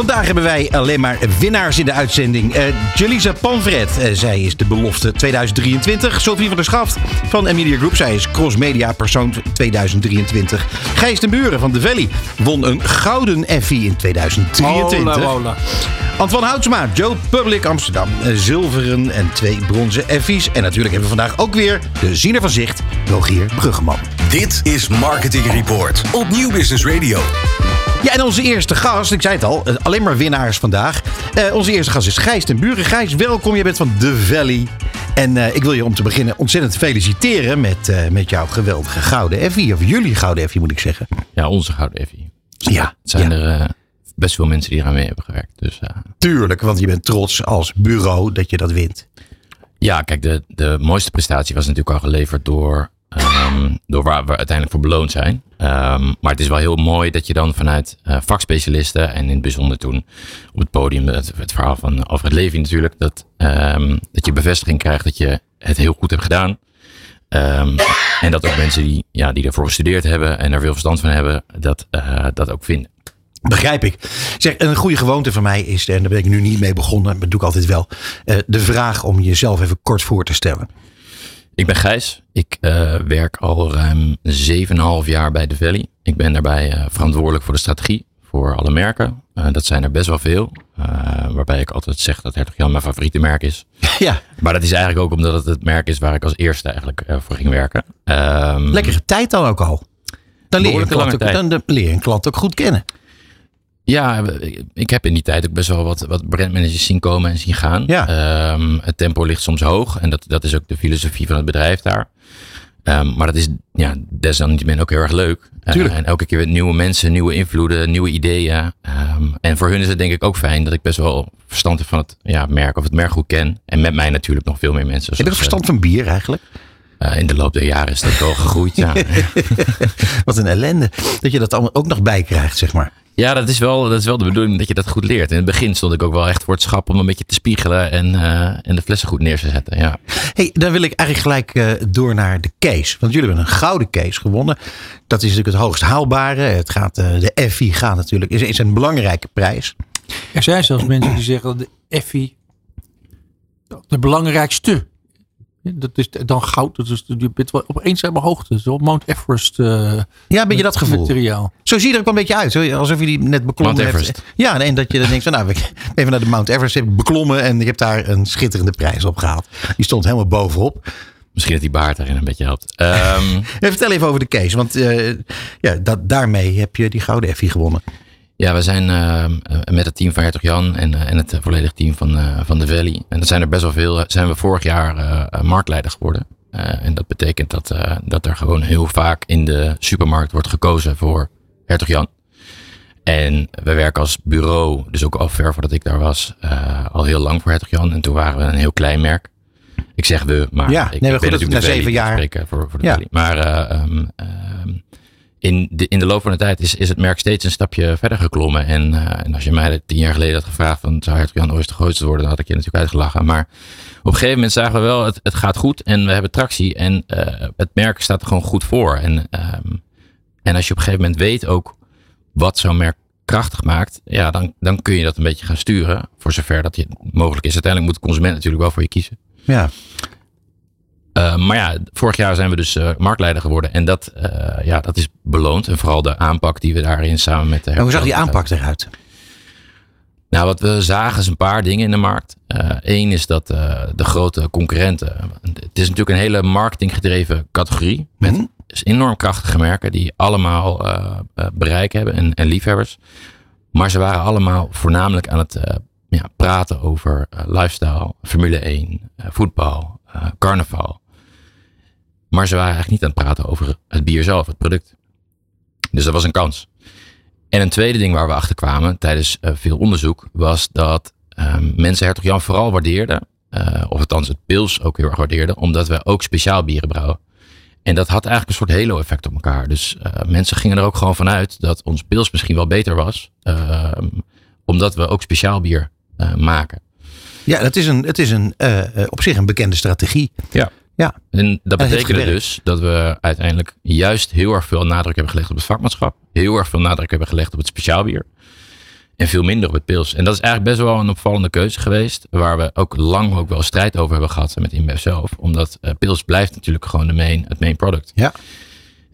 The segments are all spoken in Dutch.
Vandaag hebben wij alleen maar winnaars in de uitzending. Uh, Jelisa Panvret, uh, zij is de belofte 2023. Sophie van der Schaft van Media Group, zij is Cross Media persoon 2023. Gijs den Buren van The Valley won een gouden Effie in 2023. Hola, hola. Antoine Houtsma, Joe Public Amsterdam, uh, zilveren en twee bronzen Effies. En natuurlijk hebben we vandaag ook weer de ziener van zicht, Rogier Bruggeman. Dit is Marketing Report op Nieuw Business Radio. Ja, en onze eerste gast, ik zei het al, alleen maar winnaars vandaag. Uh, onze eerste gast is Gijs ten Buren. Gijs, welkom. Je bent van The Valley. En uh, ik wil je om te beginnen ontzettend feliciteren met, uh, met jouw geweldige gouden Effie. Of jullie gouden Effie, moet ik zeggen. Ja, onze gouden Effie. Ja. Het zijn ja. er best veel mensen die eraan mee hebben gewerkt. Dus, Tuurlijk, want je bent trots als bureau dat je dat wint. Ja, kijk, de, de mooiste prestatie was natuurlijk al geleverd door Um, door waar we uiteindelijk voor beloond zijn. Um, maar het is wel heel mooi dat je dan vanuit uh, vakspecialisten en in het bijzonder toen op het podium het, het verhaal van Alfred Levy natuurlijk, dat, um, dat je bevestiging krijgt dat je het heel goed hebt gedaan. en dat ook mensen die, ja, die ervoor gestudeerd hebben en er veel verstand van hebben, dat, uh, dat ook vinden. Begrijp ik. Zeg, een goede gewoonte van mij is, en daar ben ik nu niet mee begonnen, maar dat doe ik altijd wel, uh, de vraag om jezelf even kort voor te stellen. Ik ben Gijs. Ik uh, werk al ruim 7,5 jaar bij The Valley. Ik ben daarbij uh, verantwoordelijk voor de strategie voor alle merken. Uh, dat zijn er best wel veel. waarbij ik altijd zeg dat Hertog Jan mijn favoriete merk is. Ja. Maar dat is eigenlijk ook omdat het het merk is waar ik als eerste eigenlijk voor ging werken. Um, Lekkere tijd dan ook al. Dan leer, je klant ook, dan, dan leer je een klant ook goed kennen. Ja, ik heb in die tijd ook best wel wat, wat brandmanagers zien komen en zien gaan. Ja. Um, het tempo ligt soms hoog en dat, dat is ook de filosofie van het bedrijf daar. Um, maar dat is ja, desalniettemin ook heel erg leuk. Uh, en elke keer weer nieuwe mensen, nieuwe invloeden, nieuwe ideeën. Um, en voor hun is het denk ik ook fijn dat ik best wel verstand heb van het ja, merk of het merk goed ken. En met mij natuurlijk nog veel meer mensen. Heb je verstand van bier eigenlijk? Uh, in de loop der jaren is dat wel gegroeid, ja. Wat een ellende. Dat je dat allemaal ook nog bij krijgt, zeg maar. Ja, dat is, wel, dat is wel de bedoeling dat je dat goed leert. In het begin stond ik ook wel echt voor het schap om een beetje te spiegelen en, uh, en de flessen goed neer te zetten. Ja. Hey, dan wil ik eigenlijk gelijk uh, door naar de case. Want jullie hebben een gouden case gewonnen. Dat is natuurlijk het hoogst haalbare. Het gaat, uh, de Effie gaat natuurlijk, is, is een belangrijke prijs. Er zijn zelfs mensen die zeggen dat de Effie de belangrijkste dat is dan goud. Dat is, je bent wel op eenzame hoogte. Zo Mount Everest. Uh, ja, een beetje dat gevoel. Materiaal. Zo zie je er ook een beetje uit. Alsof je die net beklommen Mount Everest. hebt. Ja, en dat je dan denkt van nou, even naar de Mount Everest heb ik beklommen. En je hebt daar een schitterende prijs op gehaald. Die stond helemaal bovenop. Misschien dat die baard daarin een beetje helpt. Um... vertel even over de case. Want uh, ja, dat, daarmee heb je die gouden Effie gewonnen. Ja, we zijn uh, met het team van Hertog Jan en, uh, en het volledige team van, uh, van de Valley. En dat zijn er best wel veel. Zijn we vorig jaar marktleider geworden. en dat betekent dat, dat er gewoon heel vaak in de supermarkt wordt gekozen voor Hertog Jan. En we werken als bureau, dus ook al ver voordat ik daar was, al heel lang voor Hertog Jan. En toen waren we een heel klein merk. Ik zeg we, maar ja, ik, nee, ik ben goed, natuurlijk na zeven jaar spreken voor, voor de ja. Valley. Maar um, um, in de, in de loop van de tijd is, is het merk steeds een stapje verder geklommen. En, uh, en als je mij tien jaar geleden had gevraagd van zou Hertog Jan ooit de grootste worden, dan had ik je natuurlijk uitgelachen. Maar op een gegeven moment zagen we wel, het, het gaat goed en we hebben tractie. En uh, het merk staat er gewoon goed voor. En, um, en als je op een gegeven moment weet ook wat zo'n merk krachtig maakt, ja, dan, dan kun je dat een beetje gaan sturen. Voor zover dat je mogelijk is. Uiteindelijk moet de consument natuurlijk wel voor je kiezen. Ja. Uh, maar ja, vorig jaar zijn we dus uh, marktleider geworden. En dat, uh, ja, dat is beloond. En vooral de aanpak die we daarin samen met de En hoe zag die aanpak eruit? Nou, wat we zagen is een paar dingen in de markt. Eén is dat de grote concurrenten. Het is natuurlijk een hele marketinggedreven categorie. Met mm-hmm. enorm krachtige merken die allemaal bereik hebben en, en, liefhebbers. Maar ze waren allemaal voornamelijk aan het ja, praten over lifestyle, Formule 1, voetbal, carnaval. Maar ze waren eigenlijk niet aan het praten over het bier zelf, het product. Dus dat was een kans. En een tweede ding waar we achter kwamen tijdens uh, veel onderzoek was dat um, mensen Hertog Jan vooral waardeerden. Uh, of althans het pils ook heel erg waardeerden, omdat we ook speciaal bieren brouwen. En dat had eigenlijk een soort halo-effect op elkaar. Dus uh, mensen gingen er ook gewoon vanuit dat ons pils misschien wel beter was, uh, omdat we ook speciaal bier uh, maken. Ja, dat is een, het is een, op zich een bekende strategie. Ja. Ja. En dat betekende dus dat we uiteindelijk juist heel erg veel nadruk hebben gelegd op het vakmanschap. Heel erg veel nadruk hebben gelegd op het speciaalbier. En veel minder op het pils. En dat is eigenlijk best wel een opvallende keuze geweest. Waar we ook lang ook wel strijd over hebben gehad met InBev zelf. Omdat uh, pils blijft natuurlijk gewoon de main, het main product. Ja.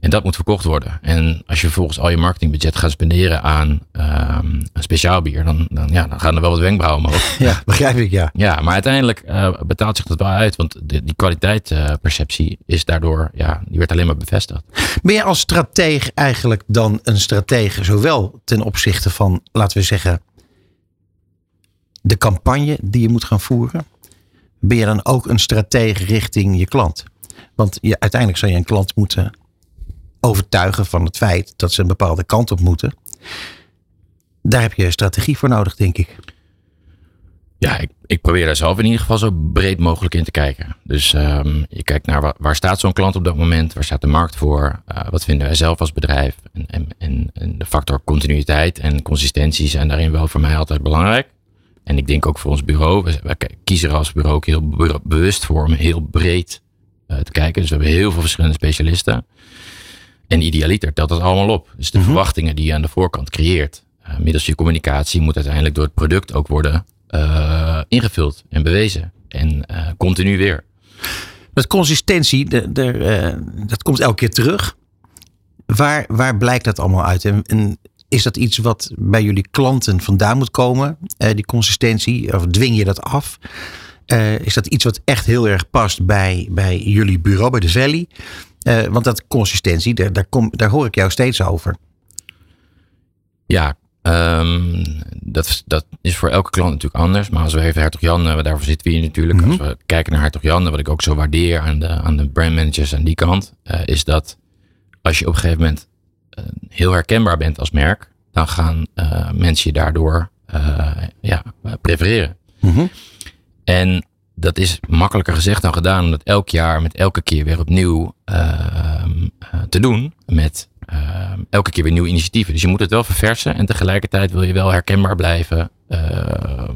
En dat moet verkocht worden. En als je vervolgens al je marketingbudget gaat spenderen aan um, een speciaal bier, dan, dan, ja, dan gaan er wel wat wenkbrauwen omhoog. Ja, begrijp ik, ja. Ja, maar uiteindelijk uh, betaalt zich dat wel uit, want de, die kwaliteitsperceptie uh, is daardoor, ja, die werd alleen maar bevestigd. Ben je als strateeg eigenlijk dan een stratege, zowel ten opzichte van, laten we zeggen, de campagne die je moet gaan voeren? Ben je dan ook een stratege richting je klant? Want je, uiteindelijk zou je een klant moeten overtuigen van het feit dat ze een bepaalde kant op moeten. Daar heb je strategie voor nodig, denk ik. Ja, ik, ik probeer daar zelf in ieder geval zo breed mogelijk in te kijken. Dus um, je kijkt naar waar, staat zo'n klant op dat moment? Waar staat de markt voor? Uh, wat vinden wij zelf als bedrijf? En, en, en, de factor continuïteit en consistentie zijn daarin wel voor mij altijd belangrijk. En ik denk ook voor ons bureau. We, kiezen er als bureau ook heel bewust voor om heel breed uh, te kijken. Dus we hebben heel veel verschillende specialisten. En idealiter telt dat allemaal op. Dus de mm -hmm. verwachtingen die je aan de voorkant creëert, uh, middels je communicatie, moet uiteindelijk door het product ook worden uh, ingevuld en bewezen. En uh, continu weer. Dat consistentie, de, de, dat komt elke keer terug. Waar, waar blijkt dat allemaal uit? En, en is dat iets wat bij jullie klanten vandaan moet komen? die consistentie, of dwing je dat af? is dat iets wat echt heel erg past bij, bij jullie bureau, bij de Valley? Uh, want dat consistentie, daar, daar, kom, daar hoor ik jou steeds over. Ja, um, dat, dat is voor elke klant natuurlijk anders. Maar als we even Hertog Jan, uh, daarvoor zitten we hier natuurlijk. Mm -hmm. Als we kijken naar Hertog Jan, wat ik ook zo waardeer aan de, aan de brandmanagers aan die kant, uh, is dat als je op een gegeven moment heel herkenbaar bent als merk, dan gaan mensen je daardoor ja, prefereren. Mm -hmm. En dat is makkelijker gezegd dan gedaan. Om dat elk jaar met elke keer weer opnieuw uh, uh, te doen. Met uh, elke keer weer nieuwe initiatieven. Dus je moet het wel verversen. En tegelijkertijd wil je wel herkenbaar blijven ehm,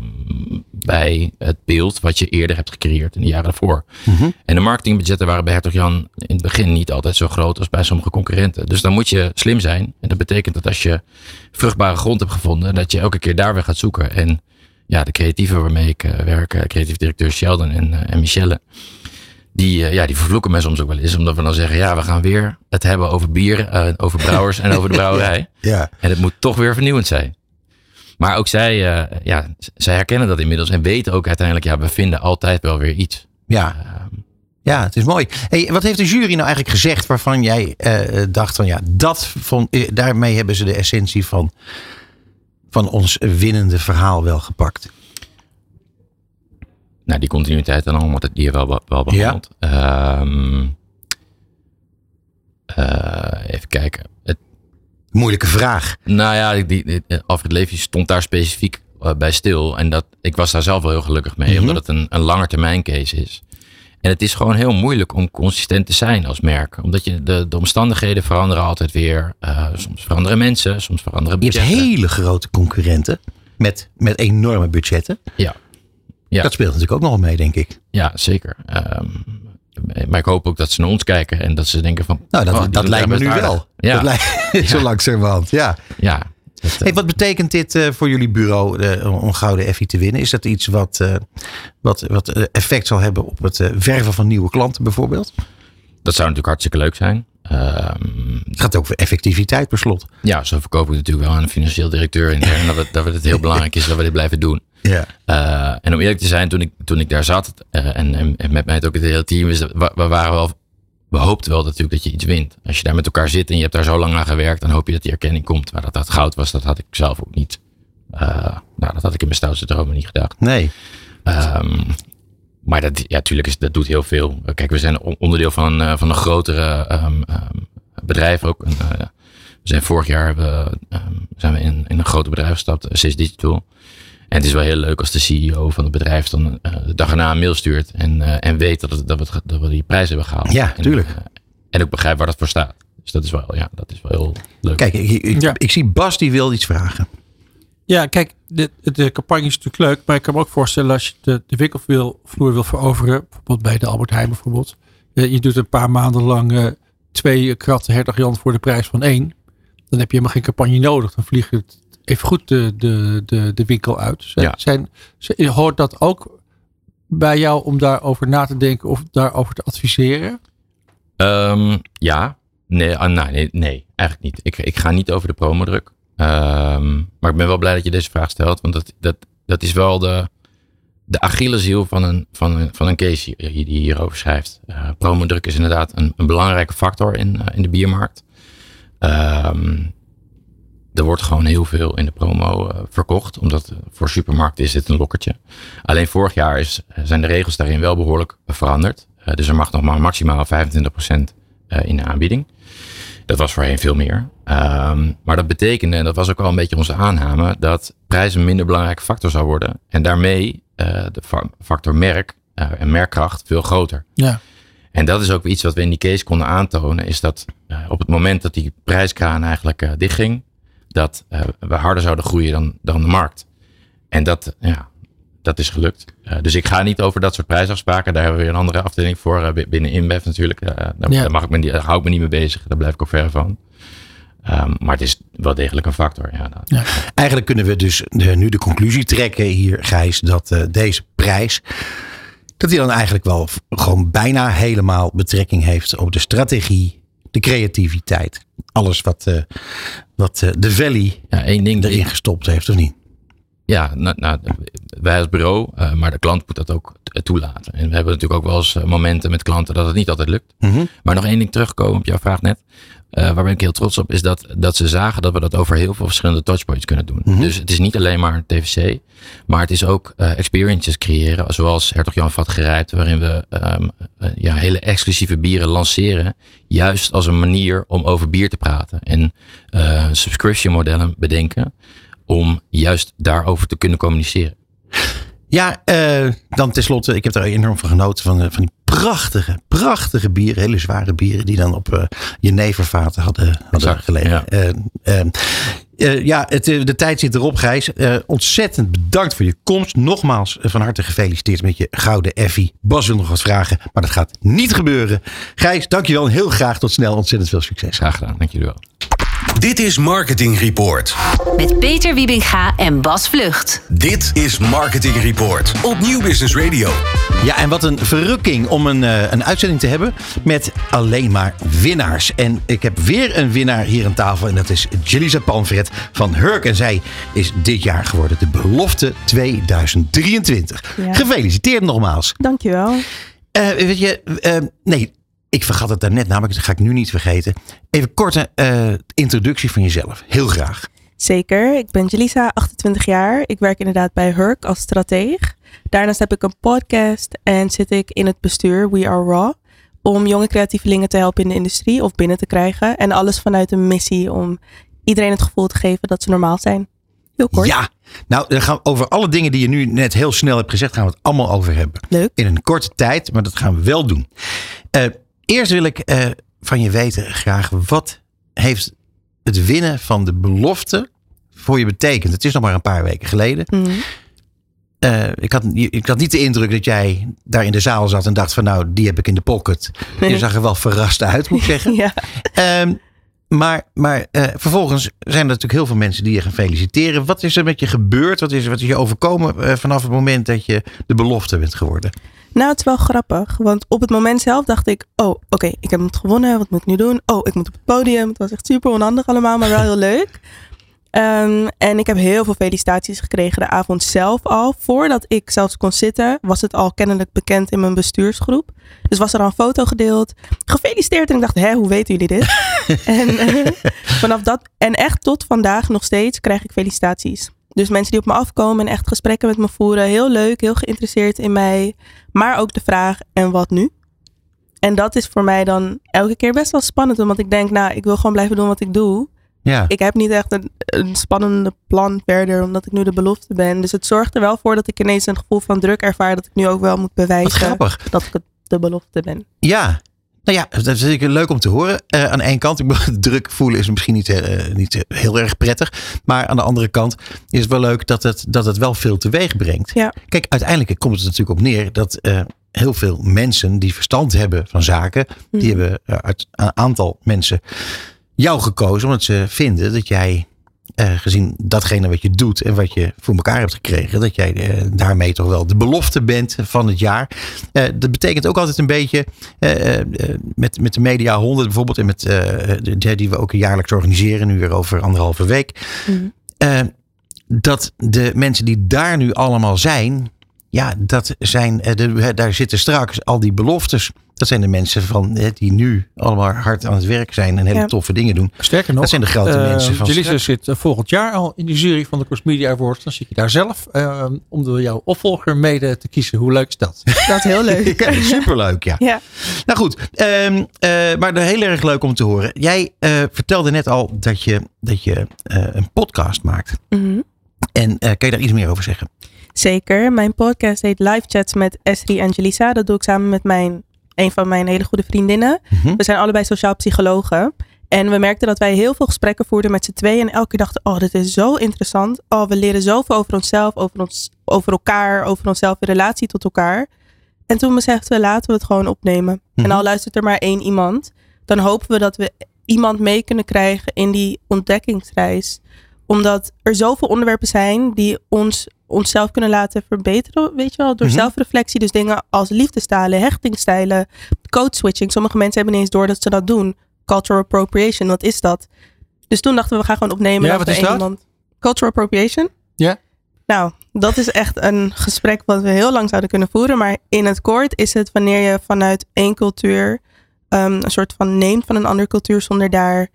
bij het beeld wat je eerder hebt gecreëerd in de jaren daarvoor. Mm -hmm. En de marketingbudgetten waren bij Hertog Jan in het begin niet altijd zo groot als bij sommige concurrenten. Dus dan moet je slim zijn. En dat betekent dat als je vruchtbare grond hebt gevonden, dat je elke keer daar weer gaat zoeken. En ja, de creatieven waarmee ik uh, werk, uh, creatief directeur Sheldon en, en Michelle, die, ja, die vervloeken mij soms ook wel eens. Omdat we dan zeggen, ja, we gaan weer het hebben over bier, over brouwers en over de brouwerij. ja. En het moet toch weer vernieuwend zijn. Maar ook zij, ja, zij herkennen dat inmiddels en weten ook uiteindelijk, ja, we vinden altijd wel weer iets. Ja. Ja, het is mooi. Hey, wat heeft de jury nou eigenlijk gezegd waarvan jij dacht van ja, dat vond, daarmee hebben ze de essentie van van ons winnende verhaal wel gepakt? Nou, die continuïteit en allemaal, die je wel, wel behandeld. Ja. Um, uh, even kijken. Het, Moeilijke vraag. Nou ja, die, die, Alfred Levy stond daar specifiek uh, bij stil. En dat, ik was daar zelf wel heel gelukkig mee, mm-hmm. omdat het een, een langetermijn case is. En het is gewoon heel moeilijk om consistent te zijn als merk. Omdat je de, de omstandigheden veranderen altijd weer. Uh, soms veranderen mensen, soms veranderen budgetten. Je hebt hele grote concurrenten met, met enorme budgetten. Ja. ja. Dat speelt natuurlijk ook nog mee, denk ik. Ja, zeker. Um, maar ik hoop ook dat ze naar ons kijken en dat ze denken van... Nou, dat, oh, dat lijkt me nu aardig. wel. Ja. Dat lijkt ja. zo langzamerhand, ja. Ja. Dat, hey, wat betekent dit uh, voor jullie bureau uh, om gouden Effie te winnen? Is dat iets wat, uh, wat, wat effect zal hebben op het verven van nieuwe klanten bijvoorbeeld? Dat zou natuurlijk hartstikke leuk zijn. Um, het gaat ook voor effectiviteit per slot. Ja, zo verkopen we natuurlijk wel aan een financieel directeur intern dat, het, dat het heel belangrijk is dat we dit blijven doen. Ja. en om eerlijk te zijn, toen ik, toen ik daar zat en, en, en met mij het ook het hele team, is we, we waren wel we hoopten wel natuurlijk dat je iets wint. Als je daar met elkaar zit en je hebt daar zo lang aan gewerkt, dan hoop je dat die erkenning komt. Maar dat dat goud was, dat had ik zelf ook niet. Uh, nou, dat had ik in mijn stoutste dromen niet gedacht. Nee. Um, maar dat, ja, tuurlijk is, dat doet heel veel. Kijk, we zijn onderdeel van, uh, van een grotere um, um, bedrijf ook. En, uh, we zijn vorig jaar we, zijn we in, in een groot bedrijf gestapt, Cis Digital. En het is wel heel leuk als de CEO van het bedrijf dan uh, de dag erna een mail stuurt. En, uh, en weet dat, het, dat, we, dat we die prijs hebben gehaald. Ja, en, tuurlijk. Uh, en ook begrijpt waar dat voor staat. Dus dat is wel, ja, dat is wel heel leuk. Kijk, ik, ik, Ja. ik zie Bas die wil iets vragen. Ja, kijk, de, de campagne is natuurlijk leuk. Maar ik kan me ook voorstellen als je de, de winkelvloer wil veroveren. Bijvoorbeeld bij de Albert Heijn bijvoorbeeld. eh, je doet een paar maanden lang eh, twee kratten Hertog Jan voor de prijs van één. Dan heb je helemaal geen campagne nodig. Dan vliegt het even goed de, de, de, de winkel uit. Zijn, Ja. zijn, zijn- hoort dat ook bij jou om daarover na te denken of daarover te adviseren? Ehm, ja, nee, ah, nee, nee, nee, eigenlijk niet. Ik, ik ga niet over de promodruk. Ehm, maar ik ben wel blij dat je deze vraag stelt. Want dat, dat, dat is wel de, de Achilleshiel van een, van een, van een case hier- die hierover schrijft. Eh promodruk is inderdaad een, een belangrijke factor in, eh, in de biermarkt. Ehm, er wordt gewoon heel veel in de promo eh, verkocht. Omdat eh, voor supermarkten is dit een lokkertje. Alleen vorig jaar is, zijn de regels daarin wel behoorlijk veranderd. Eh, dus er mag nog maar maximaal 25% eh, in de aanbieding. Dat was voorheen veel meer. Ehm, maar dat betekende, en dat was ook wel een beetje onze aanname, dat prijs een minder belangrijke factor zou worden. En daarmee eh, de fa- factor merk eh, en merkkracht veel groter. Ja. En dat is ook iets wat we in die case konden aantonen, is dat eh, op het moment dat die prijskraan eigenlijk eh, dichtging, dat eh, we harder zouden groeien dan, dan de markt. En dat, ja, dat is gelukt. Eh, dus ik ga niet over dat soort prijsafspraken. Daar hebben we weer een andere afdeling voor eh, bi- binnen InBev natuurlijk. Daar, Ja. mag ik me, niet- daar hou ik me niet mee bezig. Daar blijf ik ook ver van. Ehm, maar het is wel degelijk een factor. Ja, dat- Ja. Eigenlijk kunnen we dus de- nu de conclusie trekken hier, Gijs, dat deze prijs, dat die dan eigenlijk wel gewoon bijna helemaal betrekking heeft op de strategie, de creativiteit. Alles wat, eh, wat eh, de Valley ja, één ding. erin gestopt heeft, of niet? Ja, nou, nou, wij als bureau, eh, maar de klant moet dat ook toelaten. En we hebben natuurlijk ook wel eens momenten met klanten dat het niet altijd lukt. Mhm. Maar nog één ding terugkomen op jouw vraag net. Eh, waar ben ik heel trots op, is dat, dat ze zagen dat we dat over heel veel verschillende touchpoints kunnen doen. Mhm. Dus het is niet alleen maar TVC, maar het is ook eh, experiences creëren. Zoals Hertog Jan Vat gerijpt, waarin we ehm, eh, ja, hele exclusieve bieren lanceren. Juist als een manier om over bier te praten. En subscription modellen bedenken om juist daarover te kunnen communiceren. Ja, dan tenslotte, ik heb er enorm van genoten van, van die prachtige, prachtige bieren, hele zware bieren die dan op eh jenevervaten hadden, hadden Exact, gelegen. ja. Eh, eh, eh, ja, het, de tijd zit erop, Gijs. Ontzettend bedankt voor je komst. Nogmaals van harte gefeliciteerd met je gouden effie. Bas wil nog wat vragen, maar dat gaat niet gebeuren. Gijs, dankjewel en heel graag tot snel. Ontzettend veel succes. Graag gedaan, dank jullie wel. Dit is Marketing Report. Met Peter Wiebinga en Bas Vlucht. Dit is Marketing Report op Nieuw Business Radio. Ja, en wat een verrukking om een, eh, een uitzending te hebben met alleen maar winnaars. En ik heb weer een winnaar hier aan tafel en dat is Jelisa Panfret van Hurk. En zij is dit jaar geworden de belofte 2023. Ja. Gefeliciteerd nogmaals. Dankjewel. Eh, weet je, eh, nee, ik vergat het daarnet namelijk, dat ga ik nu niet vergeten. Even korte eh, introductie van jezelf, heel graag. Zeker. Ik ben Jelisa, 28 jaar. Ik werk inderdaad bij Hurk als strateeg. Daarnaast heb ik een podcast en zit ik in het bestuur We Are Raw. Om jonge creatievelingen te helpen in de industrie of binnen te krijgen. En alles vanuit een missie om iedereen het gevoel te geven dat ze normaal zijn. Heel kort. Ja, nou, dan gaan we over alle dingen die je nu net heel snel hebt gezegd, gaan we het allemaal over hebben. Leuk. in een korte tijd, maar dat gaan we wel doen. Eh, eerst wil ik eh, van je weten graag, wat heeft het winnen van de belofte voor je betekend? Het is nog maar een paar weken geleden. Mhm. Eh, ik, had, ik had niet de indruk dat jij daar in de zaal zat en dacht van nou, die heb ik in de pocket. Je zag er wel verrast uit, moet ik zeggen. Ja. Ehm, maar maar eh, vervolgens zijn er natuurlijk heel veel mensen die je gaan feliciteren. Wat is er met je gebeurd? Wat is, wat is je overkomen vanaf het moment dat je de belofte bent geworden? Nou, het is wel grappig. Want op het moment zelf dacht ik, oh, oké, ik heb het gewonnen. Wat moet ik nu doen? Oh, ik moet op het podium. Het was echt super onhandig allemaal, maar wel heel leuk. Ehm, en ik heb heel veel felicitaties gekregen de avond zelf al. Voordat ik zelfs kon zitten, was het al kennelijk bekend in mijn bestuursgroep. Dus was er al een foto gedeeld. Gefeliciteerd. En ik dacht, hè, hoe weten jullie dit? en eh, vanaf dat, en echt tot vandaag nog steeds, krijg ik felicitaties. Dus mensen die op me afkomen en echt gesprekken met me voeren. Heel leuk, heel geïnteresseerd in mij. Maar ook de vraag, en wat nu? En dat is voor mij dan elke keer best wel spannend. Omdat ik denk, nou, ik wil gewoon blijven doen wat ik doe. Ja. ik heb niet echt een, een spannende plan verder, omdat ik nu de belofte ben. Dus het zorgt er wel voor dat ik ineens een gevoel van druk ervaar dat ik nu ook wel moet bewijzen dat ik het de belofte ben. Ja. Nou ja, dat is zeker leuk om te horen. Eh, aan de ene kant, ik bedoel, druk voelen is misschien niet, eh, niet eh, heel erg prettig. Maar aan de andere kant is het wel leuk dat het, dat het wel veel teweeg brengt. Ja. Kijk, uiteindelijk komt het natuurlijk op neer dat heel veel mensen die verstand hebben van zaken, die Mhm. hebben uit een aantal mensen jou gekozen omdat ze vinden dat jij, eh, gezien datgene wat je doet en wat je voor elkaar hebt gekregen, dat jij eh, daarmee toch wel de belofte bent van het jaar. Eh, dat betekent ook altijd een beetje met, met de Media 100 bijvoorbeeld en met de, die we ook jaarlijks organiseren, nu weer over anderhalve week. Mhm. Dat de mensen die daar nu allemaal zijn, ja, dat zijn, eh, de, daar zitten straks al die beloftes. Dat zijn de mensen van, eh, die nu allemaal hard aan het werk zijn en hele Ja. toffe dingen doen. Sterker nog, Dat zijn de grote eh, mensen van Jelisa zit eh, volgend jaar al in de jury van de Cross Media Awards. Dan zit je daar zelf eh, om door jouw opvolger mede te kiezen. Hoe leuk is dat? Dat is heel leuk. Ja, superleuk, ja. ja. Nou goed, ehm, eh, maar heel erg leuk om te horen. Jij eh, vertelde net al dat je, dat je eh, een podcast maakt. Mhm. En eh, kan je daar iets meer over zeggen? Zeker. Mijn podcast heet Live Chats met Esri en Jelisa. Dat doe ik samen met mijn, een van mijn hele goede vriendinnen. Mhm. We zijn allebei sociaal psychologen. En we merkten dat wij heel veel gesprekken voerden met z'n tweeën. En elke keer dachten, oh, dit is zo interessant. Oh, we leren zoveel over onszelf, over, ons, over elkaar, over onszelf in relatie tot elkaar. En toen beseften we, laten we het gewoon opnemen. Mhm. En al luistert er maar één iemand, dan hopen we dat we iemand mee kunnen krijgen in die ontdekkingsreis. Omdat er zoveel onderwerpen zijn die ons onszelf kunnen laten verbeteren, weet je wel, door Mhm. zelfreflectie. Dus dingen als liefdestijlen, hechtingstijlen, code switching. Sommige mensen hebben niet eens door dat ze dat doen. Cultural appropriation, wat is dat? Dus toen dachten we, we gaan gewoon opnemen. Ja, wat is dat? Iemand... Cultural appropriation? Ja. Nou, dat is echt een gesprek wat we heel lang zouden kunnen voeren. Maar in het kort is het wanneer je vanuit één cultuur ehm, een soort van neemt van een andere cultuur zonder daar,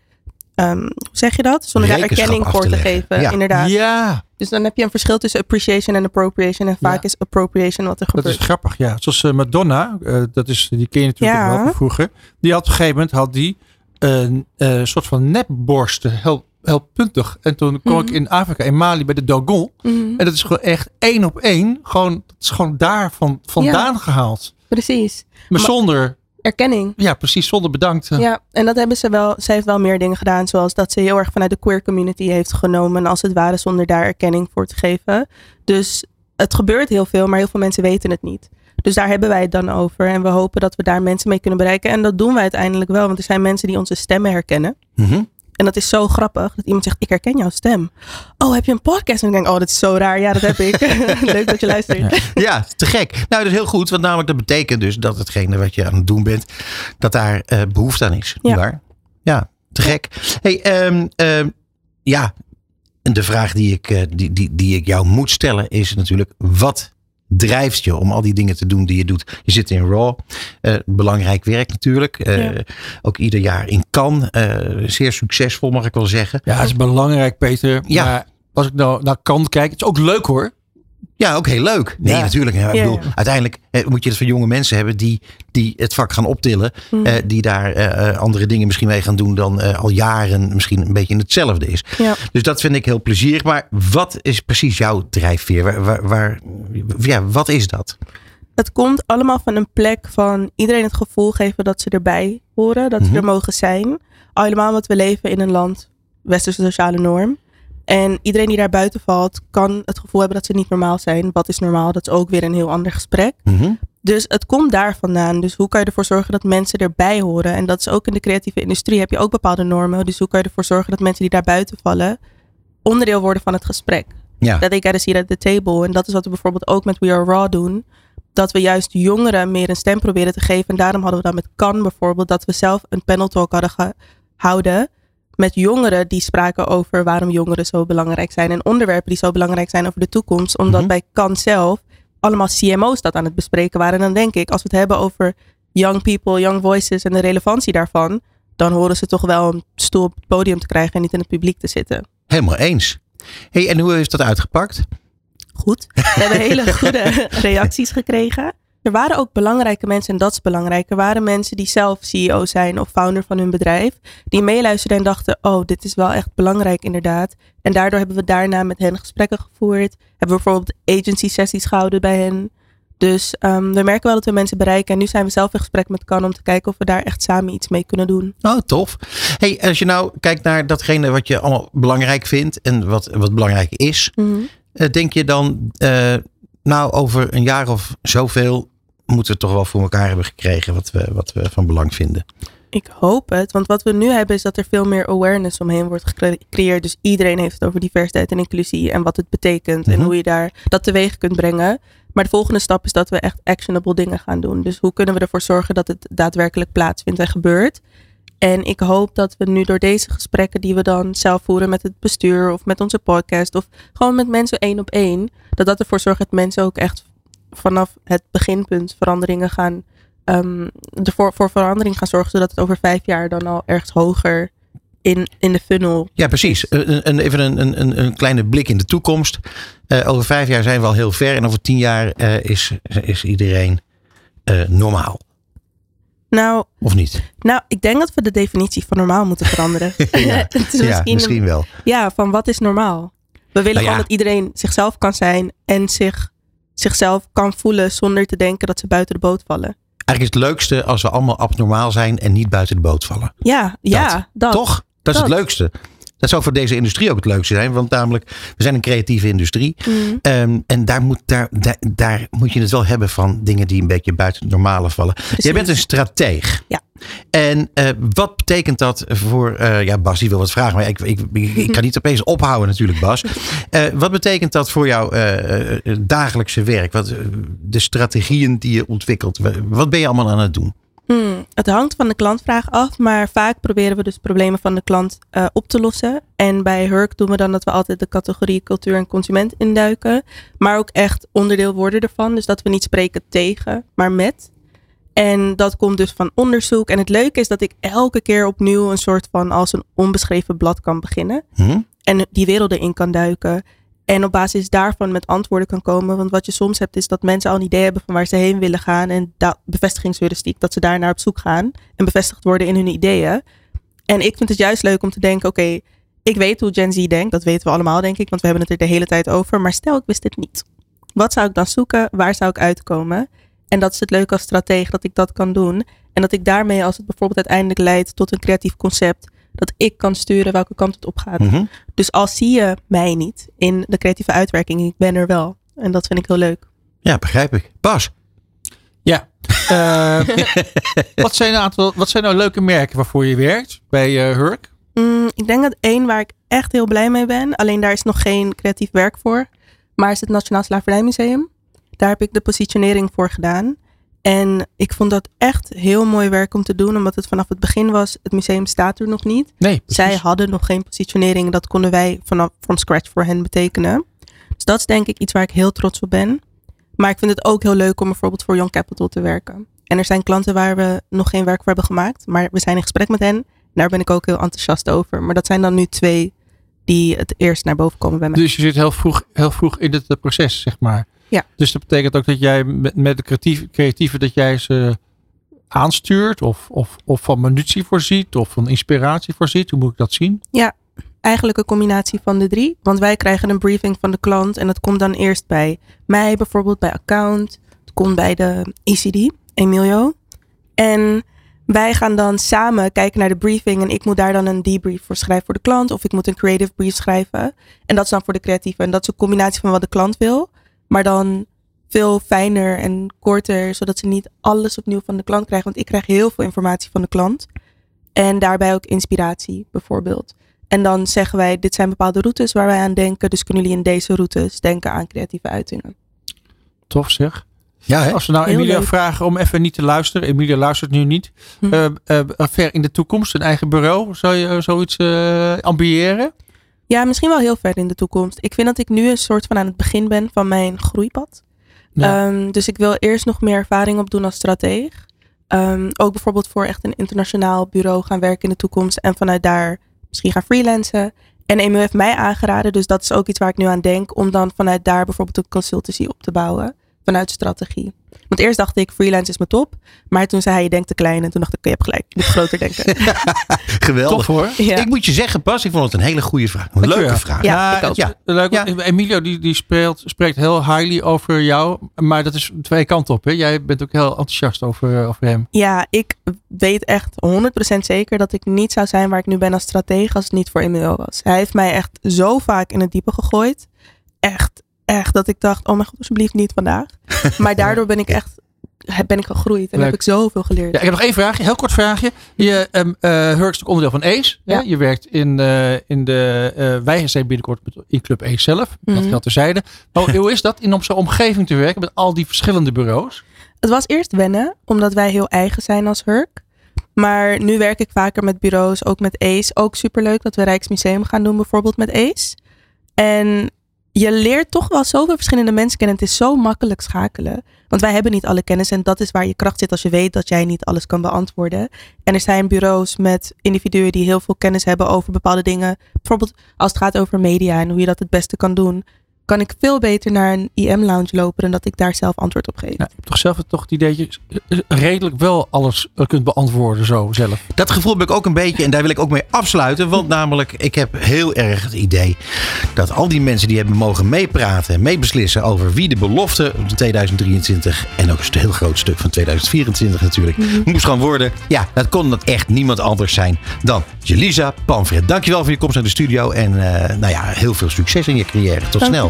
ehm, hoe zeg je dat? Zonder daar erkenning voor te geven. Ja. Inderdaad. Ja, Dus dan heb je een verschil tussen appreciation en appropriation. En vaak Ja. is appropriation wat er dat gebeurt. is grappig. Ja, zoals eh, Madonna, eh, dat is, die ken je natuurlijk Ja. wel van vroeger. Die had op een gegeven moment had die een eh, soort van nepborsten, heel, heel puntig. En toen kwam ik Mhm. in Afrika, in Mali, bij de Dogon. Mhm, En dat is gewoon echt één op één. Gewoon, dat is gewoon daar van, vandaan gehaald. Precies. Maar Maar- zonder, Erkenning. ja precies, zonder bedankt. eh. Ja, en dat hebben ze wel. Zij heeft wel meer dingen gedaan, zoals dat ze heel erg vanuit de queer community heeft genomen, als het ware, zonder daar erkenning voor te geven. Dus het gebeurt heel veel, maar heel veel mensen weten het niet. Dus daar hebben wij het dan over. En we hopen dat we daar mensen mee kunnen bereiken. En dat doen wij uiteindelijk wel, want er zijn mensen die onze stemmen herkennen. Mhm. En dat is zo grappig dat iemand zegt: Ik herken jouw stem. Oh, heb je een podcast? En ik denk: Oh, dat is zo raar. Ja, dat heb ik. Leuk dat je luistert. Ja, te gek. Nou, dat is heel goed. Want namelijk dat betekent dus dat hetgene wat je aan het doen bent, dat daar eh, behoefte aan is. Ja. Nietwaar? Ja, te gek. Hey, ehm, ehm, ja, en de vraag die ik, eh, die, die, die ik jou moet stellen is natuurlijk, wat drijft je om al die dingen te doen die je doet? Je zit in Raw, eh, belangrijk werk natuurlijk. Eh, Ja. Ook ieder jaar in Cannes, eh, zeer succesvol mag ik wel zeggen. Ja, het is belangrijk, Peter. Ja. Maar als ik nou naar kant kijk, het is ook leuk hoor. Ja, ook heel leuk. Nee, Ja. natuurlijk. Ja, ik bedoel, ja. Uiteindelijk moet je het van jonge mensen hebben die, die het vak gaan optillen. Mhm. eh, die daar eh, eh, andere dingen misschien mee gaan doen dan eh, al jaren misschien een beetje hetzelfde is. Dus dat vind ik heel plezierig. Maar wat is precies jouw drijfveer? Waar, waar, waar- ja, wat is dat? het komt allemaal van een plek van iedereen het gevoel geven dat ze erbij horen, dat Mhm. ze er mogen zijn. Al helemaal omdat we leven in een land, westerse sociale norm. En iedereen die daar buiten valt, kan het gevoel hebben dat ze niet normaal zijn. Wat is normaal? Dat is ook weer een heel ander gesprek. Mhm. Dus het komt daar vandaan. Dus hoe kan je ervoor zorgen dat mensen erbij horen? En dat is ook in de creatieve industrie heb je ook bepaalde normen. Dus hoe kan je ervoor zorgen dat mensen die daar buiten vallen, onderdeel worden van het gesprek? Ja. Dat ik gotta see at the table. En dat is wat we bijvoorbeeld ook met We Are Raw doen. Dat we juist jongeren meer een stem proberen te geven. En daarom hadden we dan met Kan bijvoorbeeld dat we zelf een panel talk hadden gehouden. Met jongeren die spraken over waarom jongeren zo belangrijk zijn. En onderwerpen die zo belangrijk zijn over de toekomst. Omdat Mhm. bij Kan zelf allemaal CMO's dat aan het bespreken waren. En dan denk ik, als we het hebben over young people, young voices en de relevantie daarvan. Dan horen ze toch wel een stoel op het podium te krijgen en niet in het publiek te zitten. Helemaal eens. Hey, en hoe heeft dat uitgepakt? goed. We hebben hele goede reacties gekregen. Er waren ook belangrijke mensen, en dat is belangrijk. Er waren mensen die zelf CEO zijn of founder van hun bedrijf, die meeluisterden en dachten: Oh, dit is wel echt belangrijk, inderdaad. En daardoor hebben we daarna met hen gesprekken gevoerd. Hebben we bijvoorbeeld agency sessies gehouden bij hen. Dus um, we merken wel dat we mensen bereiken. En nu zijn we zelf in gesprek met Kan om te kijken of we daar echt samen iets mee kunnen doen. Oh, tof. Hey, als je nou kijkt naar datgene wat je allemaal belangrijk vindt en wat, wat belangrijk is, mm -hmm. denk je dan, uh, nou, over een jaar of zoveel moeten we toch wel voor elkaar hebben gekregen wat we, wat we van belang vinden? Ik hoop het, want wat we nu hebben is dat er veel meer awareness omheen wordt gecreëerd. Dus iedereen heeft het over diversiteit en inclusie en wat het betekent mm -hmm. en hoe je daar dat teweeg kunt brengen. Maar de volgende stap is dat we echt actionable dingen gaan doen. Dus hoe kunnen we ervoor zorgen dat het daadwerkelijk plaatsvindt en gebeurt? En ik hoop dat we nu door deze gesprekken die we dan zelf voeren met het bestuur of met onze podcast of gewoon met mensen één op één, dat dat ervoor zorgt dat mensen ook echt vanaf het beginpunt veranderingen gaan, um, ervoor voor verandering gaan zorgen, zodat het over vijf jaar dan al ergens hoger in, in de funnel. Ja, precies. Een, een, even een, een, een kleine blik in de toekomst. Uh, over vijf jaar zijn we al heel ver en over tien jaar uh, is, is iedereen uh, normaal. Nou, of niet? Nou, ik denk dat we de definitie van normaal moeten veranderen. ja, misschien, ja, misschien wel. Ja, van wat is normaal? We willen nou gewoon dat iedereen zichzelf kan zijn en zich, zichzelf kan voelen zonder te denken dat ze buiten de boot vallen. Eigenlijk is het leukste als we allemaal abnormaal zijn en niet buiten de boot vallen. Ja, ja, dat. Toch? Dat is het leukste. Dat zou voor deze industrie ook het leukste zijn. Want namelijk, we zijn een creatieve industrie. Mm. Um, en daar moet, daar, daar, daar, moet je het wel hebben van dingen die een beetje buiten het normale vallen. Precies. Jij bent een strateeg. Ja. En uh, wat betekent dat voor. Uh, ja, Bas, die wil wat vragen. Maar ik, ik, ik, ik kan niet opeens ophouden, natuurlijk, Bas. Uh, wat betekent dat voor jouw dagelijkse werk? Wat, de strategieën die je ontwikkelt. Wat ben je allemaal aan het doen? Het hangt van de klantvraag af, maar vaak proberen we dus problemen van de klant uh, op te lossen. En bij Hurk doen we dan dat we altijd de categorie cultuur en consument induiken, maar ook echt onderdeel worden ervan. Dus dat we niet spreken tegen, maar met. En dat komt dus van onderzoek. En het leuke is dat ik elke keer opnieuw een soort van als een onbeschreven blad kan beginnen. Hmm? En die werelden in kan duiken. En op basis daarvan met antwoorden kan komen. Want wat je soms hebt is dat mensen al een idee hebben van waar ze heen willen gaan. En dat bevestigingsheuristiek, dat ze daar naar op zoek gaan. En bevestigd worden in hun ideeën. En ik vind het juist leuk om te denken, oké, ik weet hoe Gen Z denkt. Dat weten we allemaal, denk ik. Want we hebben het er de hele tijd over. Maar stel, ik wist dit niet. Wat zou ik dan zoeken? Waar zou ik uitkomen? En dat is het leuke als strateeg, dat ik dat kan doen. En dat ik daarmee, als het bijvoorbeeld uiteindelijk leidt tot een creatief concept dat ik kan sturen welke kant het op gaat. Mhm. Dus al zie je mij niet in de creatieve uitwerking, ik ben er wel. En dat vind ik heel leuk. Ja, begrijp ik. Bas. Ja. Uh, wat, zijn een aantal, wat zijn nou leuke merken waarvoor je werkt bij uh, Hurk? Mm, ik denk dat één waar ik echt heel blij mee ben, alleen daar is nog geen creatief werk voor, maar is het Nationaal Slavernijmuseum. Daar heb ik de positionering voor gedaan. En ik vond dat echt heel mooi werk om te doen, omdat het vanaf het begin was. Het museum staat er nog niet. Nee, Zij hadden nog geen positionering. Dat konden wij vanaf from scratch voor hen betekenen. Dus dat is denk ik iets waar ik heel trots op ben. Maar ik vind het ook heel leuk om bijvoorbeeld voor Young Capital te werken. En er zijn klanten waar we nog geen werk voor hebben gemaakt, maar we zijn in gesprek met hen. Daar ben ik ook heel enthousiast over. Maar dat zijn dan nu twee die het eerst naar boven komen bij mij. Dus je zit heel vroeg, heel vroeg in het proces, zeg maar. Ja. Dus dat betekent ook dat jij met, met de creatieve, creatieve dat jij ze aanstuurt of, of, of van munitie voorziet of van inspiratie voorziet. Hoe moet ik dat zien? Ja, eigenlijk een combinatie van de drie. Want wij krijgen een briefing van de klant en dat komt dan eerst bij mij bijvoorbeeld bij account. Het komt bij de ECD, Emilio. En wij gaan dan samen kijken naar de briefing en ik moet daar dan een debrief voor schrijven voor de klant of ik moet een creative brief schrijven. En dat is dan voor de creatieve. En dat is een combinatie van wat de klant wil maar dan veel fijner en korter, zodat ze niet alles opnieuw van de klant krijgen. Want ik krijg heel veel informatie van de klant. En daarbij ook inspiratie, bijvoorbeeld. En dan zeggen wij, dit zijn bepaalde routes waar wij aan denken. Dus kunnen jullie in deze routes denken aan creatieve uitingen. Tof zeg. Ja, hè? Als we nou Heel Emilia leuk. vragen om even niet te luisteren. Emilia luistert nu niet. Hm. Eh, eh, ver in de toekomst, een eigen bureau. Zou je eh, zoiets eh ambiëren? Ja, misschien wel heel ver in de toekomst. Ik vind dat ik nu een soort van aan het begin ben van mijn groeipad. Ja. Ehm, dus ik wil eerst nog meer ervaring opdoen als strateeg. Ehm, ook bijvoorbeeld voor echt een internationaal bureau gaan werken in de toekomst. En vanuit daar misschien gaan freelancen. En Emil heeft mij aangeraden, dus dat is ook iets waar ik nu aan denk. Om dan vanuit daar bijvoorbeeld een consultancy op te bouwen. Vanuit strategie. Want eerst dacht ik, freelance is mijn top. Maar toen zei hij, je denkt te klein. En toen dacht ik, je hebt gelijk, je moet groter denken. Geweldig. Hoor. Ja. Ik moet je zeggen, Bas, ik vond het een hele goede vraag. Een leuke vraag. Ja, ik ook. ja. Leuk, Ja. Emilio die, die speelt, spreekt heel highly over jou. Maar dat is twee kanten op. Hè? Jij bent ook heel enthousiast over, over hem. Ja, ik weet echt 100% zeker dat ik niet zou zijn waar ik nu ben als stratege als het niet voor Emilio was. Hij heeft mij echt zo vaak in het diepe gegooid. Echt, echt dat ik dacht, oh mijn god, alsjeblieft niet vandaag. Maar daardoor ben ik echt, ben ik gegroeid en Leuk. heb ik zoveel geleerd. Ja, ik heb nog één vraagje, heel kort vraagje. Je eh Hurk is ook onderdeel van ACE. Ja. Je werkt in, eh, in de, eh wij zijn binnenkort in Club ACE zelf. Dat Mhm. geldt terzijde. Maar hoe is dat in op zo'n omgeving te werken met al die verschillende bureaus? Het was eerst wennen, omdat wij heel eigen zijn als Hurk. Maar nu werk ik vaker met bureaus, ook met ACE. Ook superleuk dat we Rijksmuseum gaan doen bijvoorbeeld met ACE. En je leert toch wel zoveel verschillende mensen kennen. Het is zo makkelijk schakelen. Want wij hebben niet alle kennis en dat is waar je kracht zit als je weet dat jij niet alles kan beantwoorden. En er zijn bureaus met individuen die heel veel kennis hebben over bepaalde dingen. Bijvoorbeeld als het gaat over media en hoe je dat het beste kan doen. Kan ik veel beter naar een IM-lounge lopen dan dat ik daar zelf antwoord op geef. Ja, je hebt toch zelf het, toch het idee dat je eh, redelijk wel alles eh, kunt beantwoorden zo zelf. Dat gevoel heb ik ook een beetje en daar wil ik ook mee afsluiten. Want namelijk, ik heb heel erg het idee dat al die mensen die hebben mogen meepraten en meebeslissen over wie de belofte van 2023 en ook een heel groot stuk van 2024 natuurlijk moest gaan worden. Ja, dat kon dat echt niemand anders zijn dan Jelisa Panfret. Dankjewel voor je komst naar de studio en eh, nou ja, heel veel succes in je carrière. Tot snel.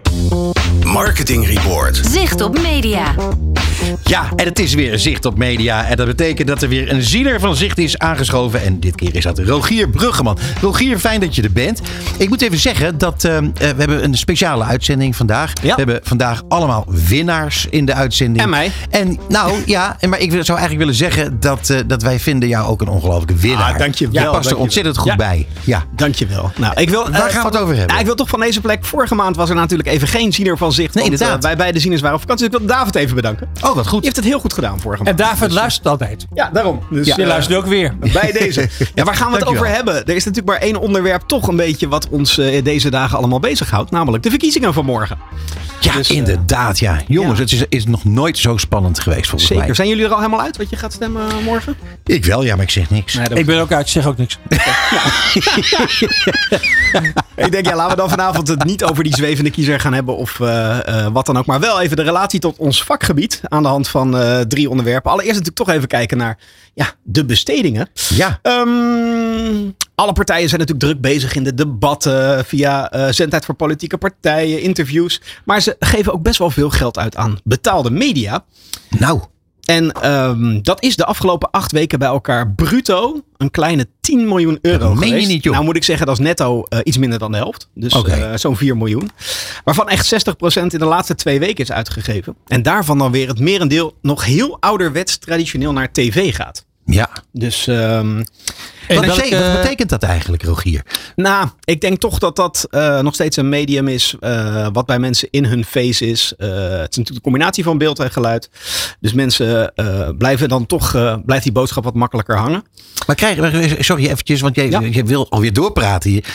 Marketing Report. Zicht op media. Ja, en het is weer Zicht op Media. En dat betekent dat er weer een ziener van Zicht is aangeschoven. En dit keer is dat Rogier Bruggeman. Rogier, fijn dat je er bent. Ik moet even zeggen dat eh, eh, we hebben een speciale uitzending vandaag. Ja. We hebben vandaag allemaal winnaars in de uitzending. En mij. En nou, ja, en maar ik zou eigenlijk willen zeggen dat, eh, dat wij vinden jou ook een ongelofelijke winnaar. Ah, dankjewel, Je past er ontzettend goed Ja. bij. Ja. Dankjewel. Nou, ik wil, Waar gaan we het over hebben? Ja, ik wil toch van deze plek. Vorige maand was er natuurlijk even geen ziener van zicht. Nee, inderdaad. eh, wij beide zieners waren op vakantie. Dus ik wil David even bedanken. Oh, wat goed. Die heeft het heel goed gedaan vorige En maand. David Dus, luistert altijd. Ja, daarom. Dus, Je eh, luistert ook weer. Bij deze. Ja, waar gaan we het over hebben? Er is natuurlijk maar één onderwerp toch een beetje wat ons eh, deze dagen allemaal bezighoudt. Namelijk de verkiezingen van morgen. Ja, Dus, eh, inderdaad. Ja. Jongens, ja. het is, is nog nooit zo spannend geweest volgens Zeker. mij. Zijn jullie er al helemaal uit wat je gaat stemmen eh, morgen? Ik wel, ja, maar ik zeg niks. Nee, Ik ben ook uit, ik zeg ook niks. Ik denk, ja, laten we dan vanavond het niet over die zwevende kiezer gaan hebben of eh, eh, wat dan ook. Maar wel even de relatie tot ons vakgebied aan de hand van eh, drie onderwerpen. Allereerst natuurlijk toch even kijken naar ja, de bestedingen. Ja. Ehm, alle partijen zijn natuurlijk druk bezig in de debatten via zendtijd voor politieke partijen, interviews. Maar ze geven ook best wel veel geld uit aan betaalde media. Nou, En ehm, dat is de afgelopen acht weken bij elkaar bruto een kleine 10 miljoen euro Dat meen je niet, joh. Nou moet ik zeggen, dat is netto eh, iets minder dan de helft. Dus eh, zo'n 4 miljoen. Waarvan echt 60% in de laatste twee weken is uitgegeven. En daarvan dan weer het merendeel nog heel ouderwets traditioneel naar tv gaat. ja. Dus ehm, Wat, welke- betekent, wat betekent dat eigenlijk, Rogier? nou, ik denk toch dat dat eh, nog steeds een medium is eh, wat bij mensen in hun face is. Eh, het is natuurlijk een combinatie van beeld en geluid. Dus mensen eh, blijven dan toch, eh, blijft die boodschap wat makkelijker hangen. Maar krijg, sorry eventjes, want jij, Ja. je wil alweer doorpraten hier.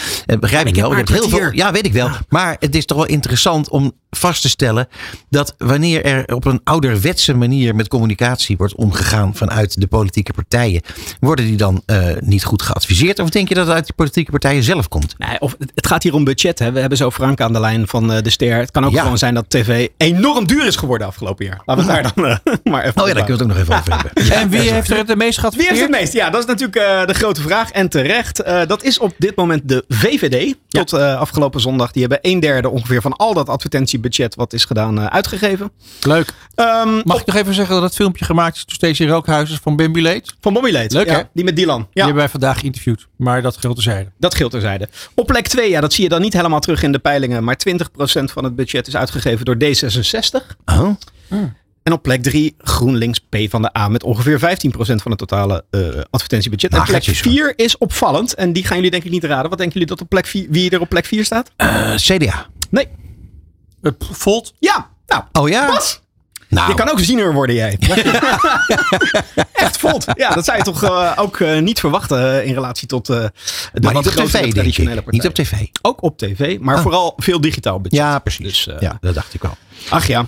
Begrijp ik, ik heb wel. Je hebt heel veel, ja, weet ik wel. Maar het is toch wel interessant om vast te stellen dat wanneer er op een ouderwetse manier met communicatie wordt omgegaan vanuit de politieke partijen, worden die dan eh, niet goed geadviseerd? Of denk je dat het uit de politieke partijen zelf komt? Nee, of, het- gaat hier om budget. Hè. We hebben zo Frank aan de lijn van eh, de Ster. Het kan ook Ja. gewoon zijn dat tv enorm duur is geworden afgelopen jaar. Laten we het daar dan eh, maar even Oh ja, daar kunnen we het ook nog even over hebben. En wie heeft er het meest gehad? Wie heeft het meest? Ja, dat is natuurlijk eh, de grote vraag. En terecht. Eh, dat is op dit moment de VVD. Tot eh, afgelopen zondag. Die hebben een derde ongeveer van al dat advertentiebudget wat is gedaan eh, uitgegeven. Leuk. Ehm, Mag ik nog even zeggen dat het filmpje gemaakt is door Stacey Rookhuizen van Bambi Leed? van Bobby Leed. Leuk, ja, hè? Die met Dylan. Die Ja, hebben vandaag geïnterviewd. Maar dat geldt terzijde. dat geldt terzijde. Op plek 2, ja, dat zie je dan niet helemaal terug in de peilingen. Maar 20% van het budget is uitgegeven door D66. Oh, En op plek 3 GroenLinks P van de A met ongeveer 15% van het totale eh, advertentiebudget. En plek Lagertjes, hoor. 4 is opvallend. En die gaan jullie denk ik niet raden. Wat denken jullie dat op plek 4, wie er op plek 4 staat? eh, CDA. Nee. Uh, Volt. Ja, nou, Oh ja? Bas. Nou. Je kan ook ziener worden, jij. Echt vlot. Ja, dat zou je toch eh, ook eh, niet verwachten eh, in relatie tot eh, de Maar niet op tv, traditionele partij. Niet op tv. Ook op tv, maar Ah. vooral veel digitaal budget. Ja, precies. Dus, ja, dat dacht ik wel. Ach ja.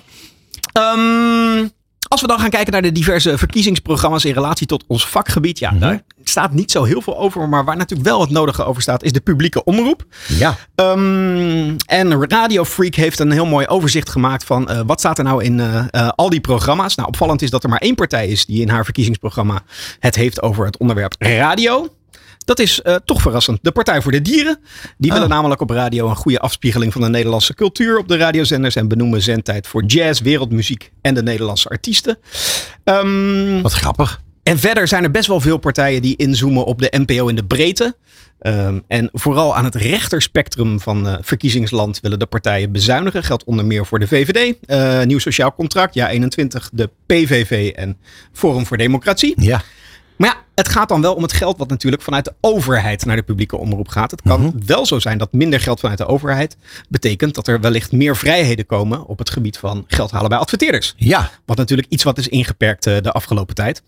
Ehm, als we dan gaan kijken naar de diverse verkiezingsprogramma's in relatie tot ons vakgebied. Ja, Mhm. daar staat niet zo heel veel over. Maar waar natuurlijk wel het nodige over staat, is de publieke omroep. Ja. Ehm, en Radio Freak heeft een heel mooi overzicht gemaakt van eh, wat staat er nou in eh, eh, al die programma's. Nou, opvallend is dat er maar één partij is die in haar verkiezingsprogramma het heeft over het onderwerp radio. Dat is eh, toch verrassend. De Partij voor de Dieren. Die willen Oh. namelijk op radio een goede afspiegeling van de Nederlandse cultuur op de radiozenders. En benoemen zendtijd voor jazz, wereldmuziek en de Nederlandse artiesten. Ehm, Wat grappig. en verder zijn er best wel veel partijen die inzoomen op de NPO in de breedte. Ehm, en vooral aan het rechterspectrum van eh, verkiezingsland willen de partijen bezuinigen. Geldt onder meer voor de VVD, eh, Nieuw Sociaal Contract, Ja 21, de PVV en Forum voor Democratie. Ja. Maar ja, het gaat dan wel om het geld wat natuurlijk vanuit de overheid naar de publieke omroep gaat. Het kan wel zo zijn dat minder geld vanuit de overheid betekent dat er wellicht meer vrijheden komen op het gebied van geld halen bij adverteerders. Ja. Wat natuurlijk iets wat is ingeperkt eh, de afgelopen tijd.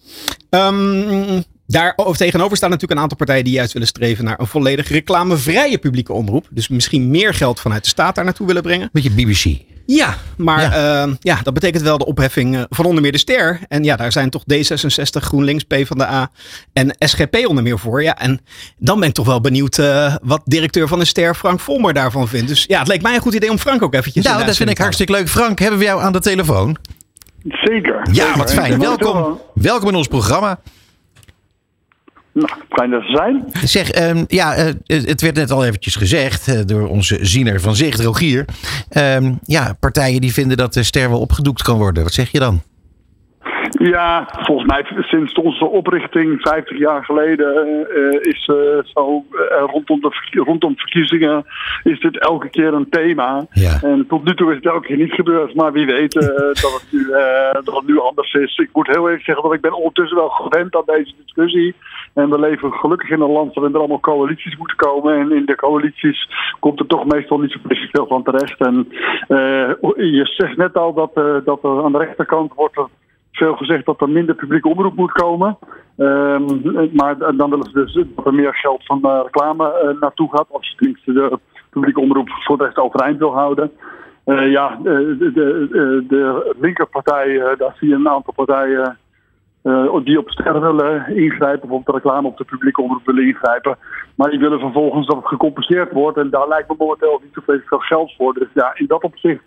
Ehm daar over- tegenover staan natuurlijk een aantal partijen die juist willen streven naar een volledig reclamevrije publieke omroep. Dus misschien meer geld vanuit de staat daar naartoe willen brengen. Beetje BBC. Ja, maar Ja. ja. ja, dat betekent wel de opheffing eh, van onder meer de ster. En ja, daar zijn toch D66, GroenLinks, PvdA en SGP onder meer voor. Ja, en dan ben ik toch wel benieuwd eh, wat directeur van de ster Frank Volmer daarvan vindt. Dus ja, het leek mij een goed idee om Frank ook eventjes Nou, dat vind ik hartstikke leuk. Frank, hebben we jou aan de telefoon? Zeker. Ja, zeker. wat fijn. Welkom. wel- Welkom in ons programma. Nou, dat ze zijn. Zeg, ehm, ja, eh, het werd net al eventjes gezegd eh, door onze ziener van Zicht, Rogier. Ehm, ja, partijen die vinden dat de ster wel opgedoekt kan worden. Wat zeg je dan? Ja, volgens mij sinds onze oprichting 50 jaar geleden eh, is eh, zo eh, rondom, de, rondom verkiezingen is dit elke keer een thema. Ja. En tot nu toe is het elke keer niet gebeurd, maar wie weet dat, het nu, dat het nu anders is. Ik moet heel eerlijk zeggen dat ik ben ondertussen wel gewend aan deze discussie. En we leven gelukkig in een land waarin er allemaal coalities moeten komen. En in de coalities komt er toch meestal niet zo precies veel van terecht. En je zegt net al dat, dat er aan de rechterkant wordt er veel gezegd dat er minder publieke omroep moet komen. Ehm, maar dan willen ze dus dat er meer geld van reclame eh, naartoe gaat. Als je tenminste de publieke omroep voor de rest overeind wil houden. Eh, ja, eh, de, de, de, linkerpartij, daar zie je een aantal partijen die op sterren willen ingrijpen, op de reclame op de publieke omroep willen ingrijpen. Maar die willen vervolgens dat het gecompenseerd wordt. En daar lijkt me momenteel niet zoveel veel geld voor. Dus ja, in dat opzicht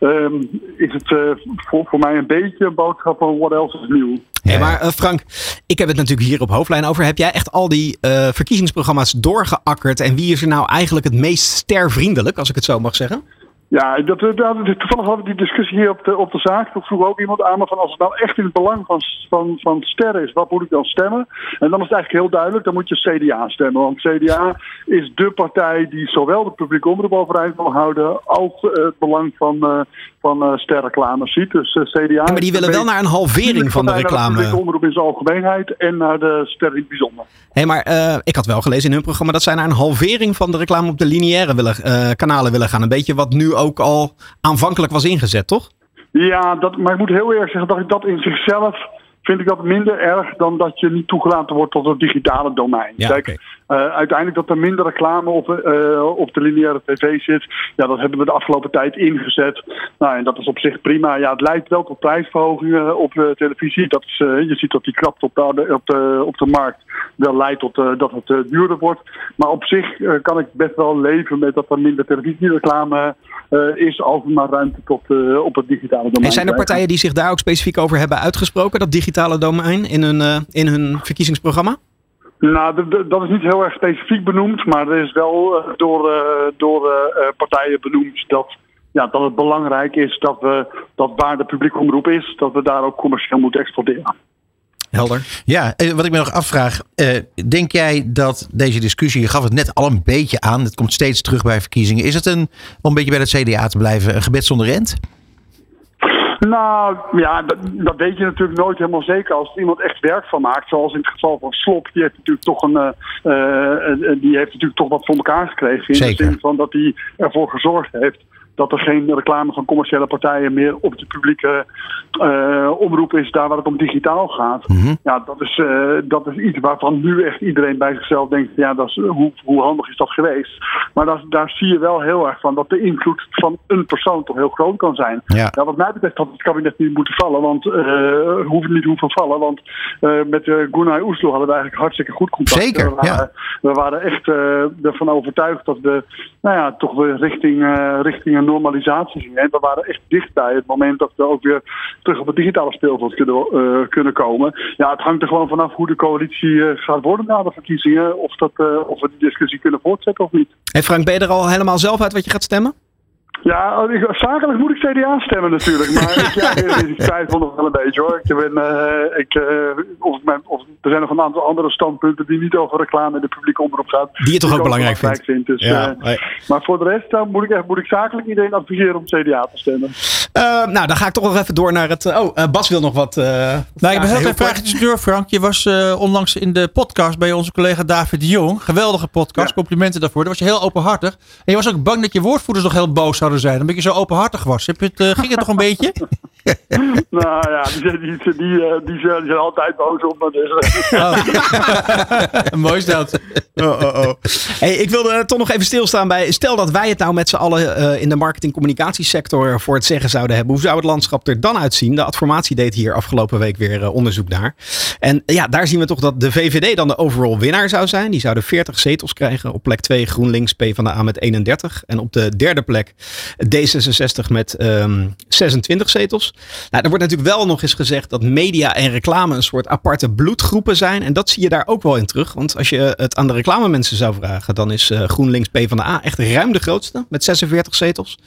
ehm, is het eh, voor, voor mij een beetje een boodschap van what else is nieuw. Hey, maar eh, Frank, ik heb het natuurlijk hier op hoofdlijn over. Heb jij echt al die eh, verkiezingsprogramma's doorgeakkerd? En wie is er nou eigenlijk het meest stervriendelijk, als ik het zo mag zeggen? Ja, dat, dat, toevallig hadden we die discussie hier op de, op de zaak. Toen vroeg ook iemand aan me van als het nou echt in het belang van, van, van sterren is, wat moet ik dan stemmen? En dan is het eigenlijk heel duidelijk, dan moet je CDA stemmen. Want CDA is de partij die zowel de publieke omroep overeind wil houden als eh, het belang van, eh van eh, sterreclame ziet. Dus eh, CDA. Ja, maar die willen wel naar een halvering van de Naar de reclame. omroep in zijn algemeenheid en naar de sterren in het bijzonder. Hé, maar eh, ik had wel gelezen in hun programma dat zij naar een halvering van de reclame op de lineaire willen, kanalen willen gaan. Een beetje wat nu ook al aanvankelijk was ingezet, toch? Ja, dat, maar ik moet heel eerlijk zeggen dat ik dat in zichzelf vind ik dat minder erg dan dat je niet toegelaten wordt tot het digitale domein. Ja, Kijk. Eh, uiteindelijk dat er minder reclame op, eh, op de lineaire tv zit, ja, dat hebben we de afgelopen tijd ingezet. Nou, en dat is op zich prima. Ja, het leidt wel tot prijsverhogingen op eh, televisie. Dat is, je ziet dat die kracht op de, op de, op de markt wel leidt tot dat het duurder wordt. Maar op zich kan ik best wel leven met dat er minder televisiereclame is, als er maar ruimte tot, op het digitale domein. En zijn er partijen die zich daar ook specifiek over hebben uitgesproken, dat digitale domein, in hun, in hun verkiezingsprogramma? Nou, dat is niet heel erg specifiek benoemd, maar er is wel eh, door, eh, door eh, eh, partijen benoemd dat, ja, dat het belangrijk is dat, we, dat waar de publieke omroep is, dat we daar ook commercieel moeten exporteren. Helder. Ja, wat ik me nog afvraag. eh, denk jij dat deze discussie, je gaf het net al een beetje aan. Het komt steeds terug bij verkiezingen. Is het een, om een beetje bij het CDA te blijven, een gebed zonder end? Nou, ja, dat, dat weet je natuurlijk nooit helemaal zeker. Als er iemand echt werk van maakt, zoals in het geval van Slop, die heeft natuurlijk toch, een, eh, die heeft natuurlijk toch wat voor elkaar gekregen. In Zeker. de zin van dat hij ervoor gezorgd heeft dat er geen reclame van commerciële partijen meer op de publieke uh, omroep is, daar waar het om digitaal gaat. Mhm. Ja, dat is, uh, dat is iets waarvan nu echt iedereen bij zichzelf denkt, ja, dat is, hoe, hoe handig is dat geweest? Maar dat, daar zie je wel heel erg van dat de invloed van een persoon toch heel groot kan zijn. Ja. Ja, wat mij betreft had het kabinet niet moeten vallen, want uh, hoeft niet hoeven vallen, want met uh, Gunnar Oeslo hadden we eigenlijk hartstikke goed contact. Zeker, we waren, ja. we waren echt ervan overtuigd dat we, nou ja, toch weer richting, richting een normalisatie gingen. En we waren echt dichtbij het moment dat we ook weer terug op het digitale speelveld kunnen, uh, kunnen komen. Ja, het hangt er gewoon vanaf hoe de coalitie uh, gaat worden na de verkiezingen. Of, dat, uh, of we die discussie kunnen voortzetten of niet. Hey Frank, ben je er al helemaal zelf uit wat je gaat stemmen? Ja, zakelijk moet ik CDA stemmen natuurlijk. Maar ik, ja, ik twijfel nog wel een beetje hoor. Ik ben, uh, ik, uh, of, mijn, of er zijn nog een aantal andere standpunten die niet over reclame in de publieke omroep gaan. Die je toch ook belangrijk vindt. Dus, ja, uh, nee. Maar voor de rest dan moet, ik echt, moet ik zakelijk iedereen adviseren om CDA te stemmen. Nou, dan ga ik toch nog even door naar het... oh, Bas wil nog wat... nou, ik ben heel even vraagjes door, Frank. Je was onlangs in de podcast bij onze collega David de Jong. Geweldige podcast. Ja. Complimenten daarvoor. Daar was je heel openhartig. En je was ook bang dat je woordvoerders nog heel boos zouden zijn. Ben je zo openhartig was. Heb je het, uh, ging het nog een beetje? nou ja, die, die, die, die, die, zijn altijd boos op me. Dus. Oh. Mooi is dat. Oh, oh, oh. Hey, ik wilde toch nog even stilstaan bij. Stel dat wij het nou met z'n allen uh, in de marketing-communicatiesector voor het zeggen zouden hebben. Hoe zou het landschap er dan uitzien? De Adformatie deed hier afgelopen week weer uh, onderzoek naar. En ja, daar zien we toch dat de VVD dan de overall winnaar zou zijn. Die zouden 40 zetels krijgen. Op plek 2 GroenLinks PvdA met 31. En op de derde plek D66 met um, 26 zetels. Nou, er wordt natuurlijk wel nog eens gezegd dat media en reclame een soort aparte bloedgroepen zijn. En dat zie je daar ook wel in terug. Want als je het aan de reclamemensen zou vragen, dan is uh, GroenLinks PvdA echt ruim de grootste met 46 zetels.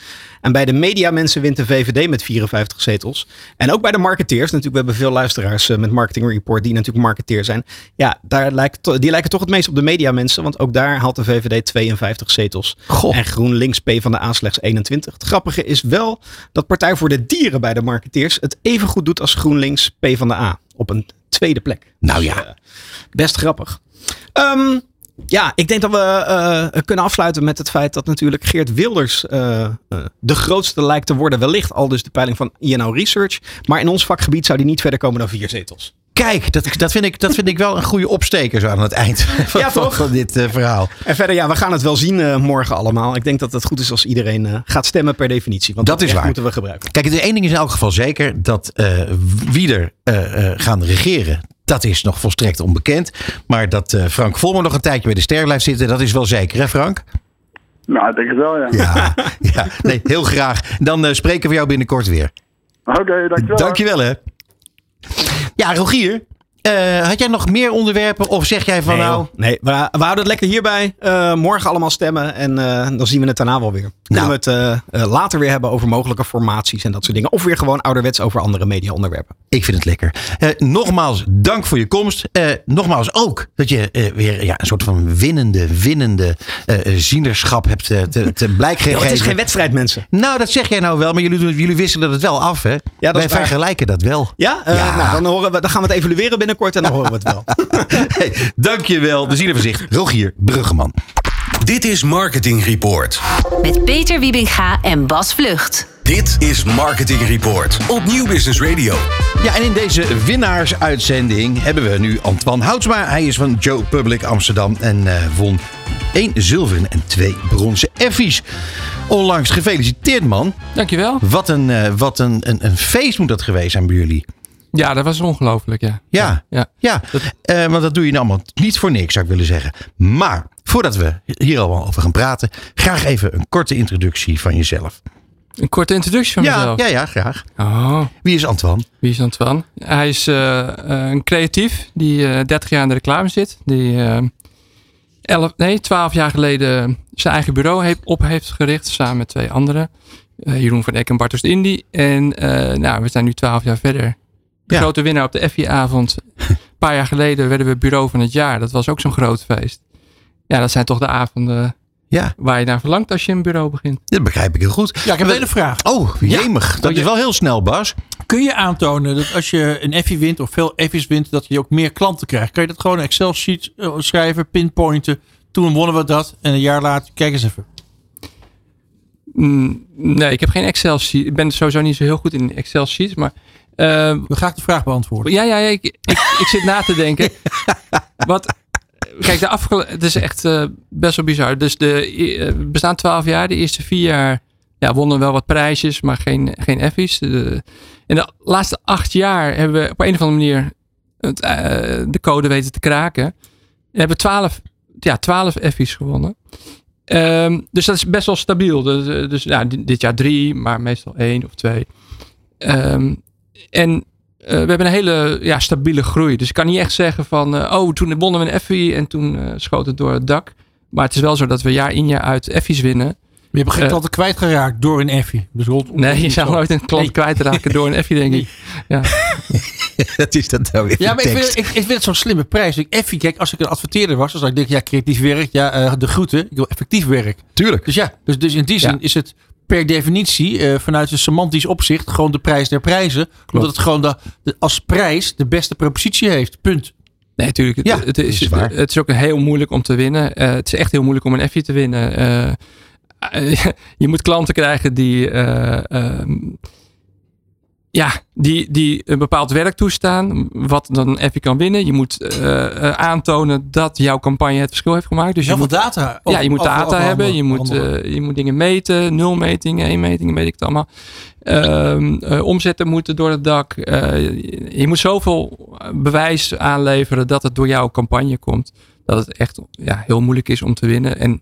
En bij de mediamensen wint de VVD met 54 zetels. En ook bij de marketeers, natuurlijk, we hebben veel luisteraars uh, met Marketing Report die natuurlijk marketeer zijn. Ja, daar lijkt, die lijken toch het meest op de mediamensen, want ook daar haalt de VVD 52 zetels. En GroenLinks PvdA slechts 21. Het grappige is wel dat Partij voor de Dieren bij de marketeers het even goed doet als GroenLinks PvdA. Op een tweede plek. Nou Dus, ja. uh, best grappig. Um, ja, ik denk dat we uh, kunnen afsluiten met het feit dat natuurlijk Geert Wilders uh, de grootste lijkt te worden. Wellicht al dus de peiling van INO Research. Maar in ons vakgebied zou die niet verder komen dan vier zetels. Kijk, dat, dat, vind ik, dat vind ik wel een goede opsteker zo aan het eind van, ja, van, van dit uh, verhaal. En verder, ja, we gaan het wel zien uh, morgen allemaal. Ik denk dat het goed is als iedereen uh, gaat stemmen per definitie. Want dat, dat is waar. moeten we gebruiken. Kijk, één ding is in elk geval zeker. Dat wie er gaan regeren, dat is nog volstrekt onbekend. Maar dat uh, Frank Volmer nog een tijdje bij de ster blijft zitten, dat is wel zeker, hè Frank? Nou, ik denk het wel, ja. Ja, ja. Nee, heel graag. Dan uh, spreken we jou binnenkort weer. Oké, okay, dankjewel. Dankjewel, hè. Ja, Rogier. Uh, had jij nog meer onderwerpen of zeg jij van nee, nou... Nee, we, we, houden het lekker hierbij. Uh, morgen allemaal stemmen en uh, dan zien we het daarna wel weer. Kunnen nou. we het later weer hebben over mogelijke formaties en dat soort dingen. Of weer gewoon ouderwets over andere media-onderwerpen. Ik vind het lekker. nogmaals, dank voor je komst. nogmaals ook dat je weer ja, een soort van winnende, winnende zienerschap hebt te, te blijk gegeven. Het is geen wedstrijd, mensen. Nou, dat zeg jij nou wel, maar jullie, jullie wisselen het wel af, hè? Ja, Wij vergelijken dat wel. Ja? ja. Nou, dan, horen we, dan gaan we het evalueren binnenkort en dan horen we het wel. hey, dankjewel. De zienerverzicht, Rogier Bruggeman. Dit is Marketing Report. Met Peter Wiebinga en Bas Vlucht. Dit is Marketing Report op Nieuw Business Radio. Ja, en in deze winnaarsuitzending hebben we nu Antoine Houtsma. Hij is van Joe Public Amsterdam en uh, won één zilveren en twee bronzen effies. Onlangs gefeliciteerd, man. Dankjewel. Wat een, uh, wat een, een, een feest moet dat geweest zijn bij jullie. Ja, dat was ongelooflijk, ja. Ja, ja. Uh, want dat doe je nou allemaal niet voor niks, zou ik willen zeggen. Maar voordat we hier allemaal over gaan praten, graag even een korte introductie van jezelf. Een korte introductie van ja, mezelf? Ja, ja, graag. Oh. Wie is Antoine? Wie is Antoine? Hij is uh, een creatief die uh, 30 jaar in de reclame zit. Die uh, 11, nee, 12 jaar geleden zijn eigen bureau heeft, op heeft gericht samen met twee anderen. Jeroen van Eck en Bartos Indy. En nou, we zijn nu 12 jaar verder. De ja. grote winnaar op de FI-avond. Een paar jaar geleden werden we bureau van het jaar. Dat was ook zo'n groot feest. Ja, dat zijn toch de avonden ja. waar je naar verlangt als je een bureau begint. Dat begrijp ik heel goed. Ja, ik heb een vraag. Oh, jemig. Ja. Dat is wel heel snel, Bas. Kun je aantonen dat als je een FI wint of veel FI's wint, dat je ook meer klanten krijgt? Kan je dat gewoon een Excel-sheet schrijven, pinpointen? Toen wonnen we dat en een jaar later, kijk eens even. Mm, nee, ik heb geen Excel sheet. Ik ben sowieso niet zo heel goed in Excel sheets, maar... Uh, We gaan de vraag beantwoorden. Ja, ja, ja ik, ik, ik zit na te denken. Wat, kijk, de afgelopen, het is echt uh, best wel bizar. Dus de, uh, we bestaan twaalf jaar. De eerste vier jaar ja, wonnen we wel wat prijsjes, maar geen, geen effies. De, in de laatste acht jaar hebben we op een of andere manier het, uh, de code weten te kraken. We hebben twaalf, ja, twaalf effies gewonnen. Um, dus dat is best wel stabiel. Dus, dus ja, dit jaar drie, maar meestal één of twee. Um, en uh, we hebben een hele ja, stabiele groei. Dus ik kan niet echt zeggen van, uh, oh, toen wonnen we een Effie en toen uh, schoot het door het dak. Maar het is wel zo dat we jaar in jaar uit Effies winnen. Je hebt geen klanten kwijtgeraakt door een Effie. Dus rond, nee, je zou nooit een klant nee. kwijtraken door een Effie, denk ik. Ja. dat is dat nou weer Ja, maar ik vind, ik, ik vind het zo'n slimme prijs. Effie, kijk, als ik een adverteerder was, dan zou ik denken, ja, creatief werk, ja, uh, de groeten, ik wil effectief werk. Tuurlijk. Dus ja, dus, dus in die zin ja. is het per definitie uh, vanuit een semantisch opzicht gewoon de prijs der prijzen. Klopt. Omdat het gewoon de, de, als prijs de beste propositie heeft. Punt. Nee, natuurlijk. Ja, het, het, is, is waar. het is ook heel moeilijk om te winnen. Uh, het is echt heel moeilijk om een Effie te winnen. Uh, je moet klanten krijgen die, ja, die, die een bepaald werk toestaan. Wat dan Effie kan winnen. Je moet aantonen dat jouw campagne het verschil heeft gemaakt. Dus heel je veel moet, data. Ja, je moet data over, hebben. Je moet, je moet dingen meten. Nul metingen, één metingen, weet ik het allemaal. Uh, omzetten moeten door het dak. Je moet zoveel bewijs aanleveren dat het door jouw campagne komt. Dat het echt ja, heel moeilijk is om te winnen. En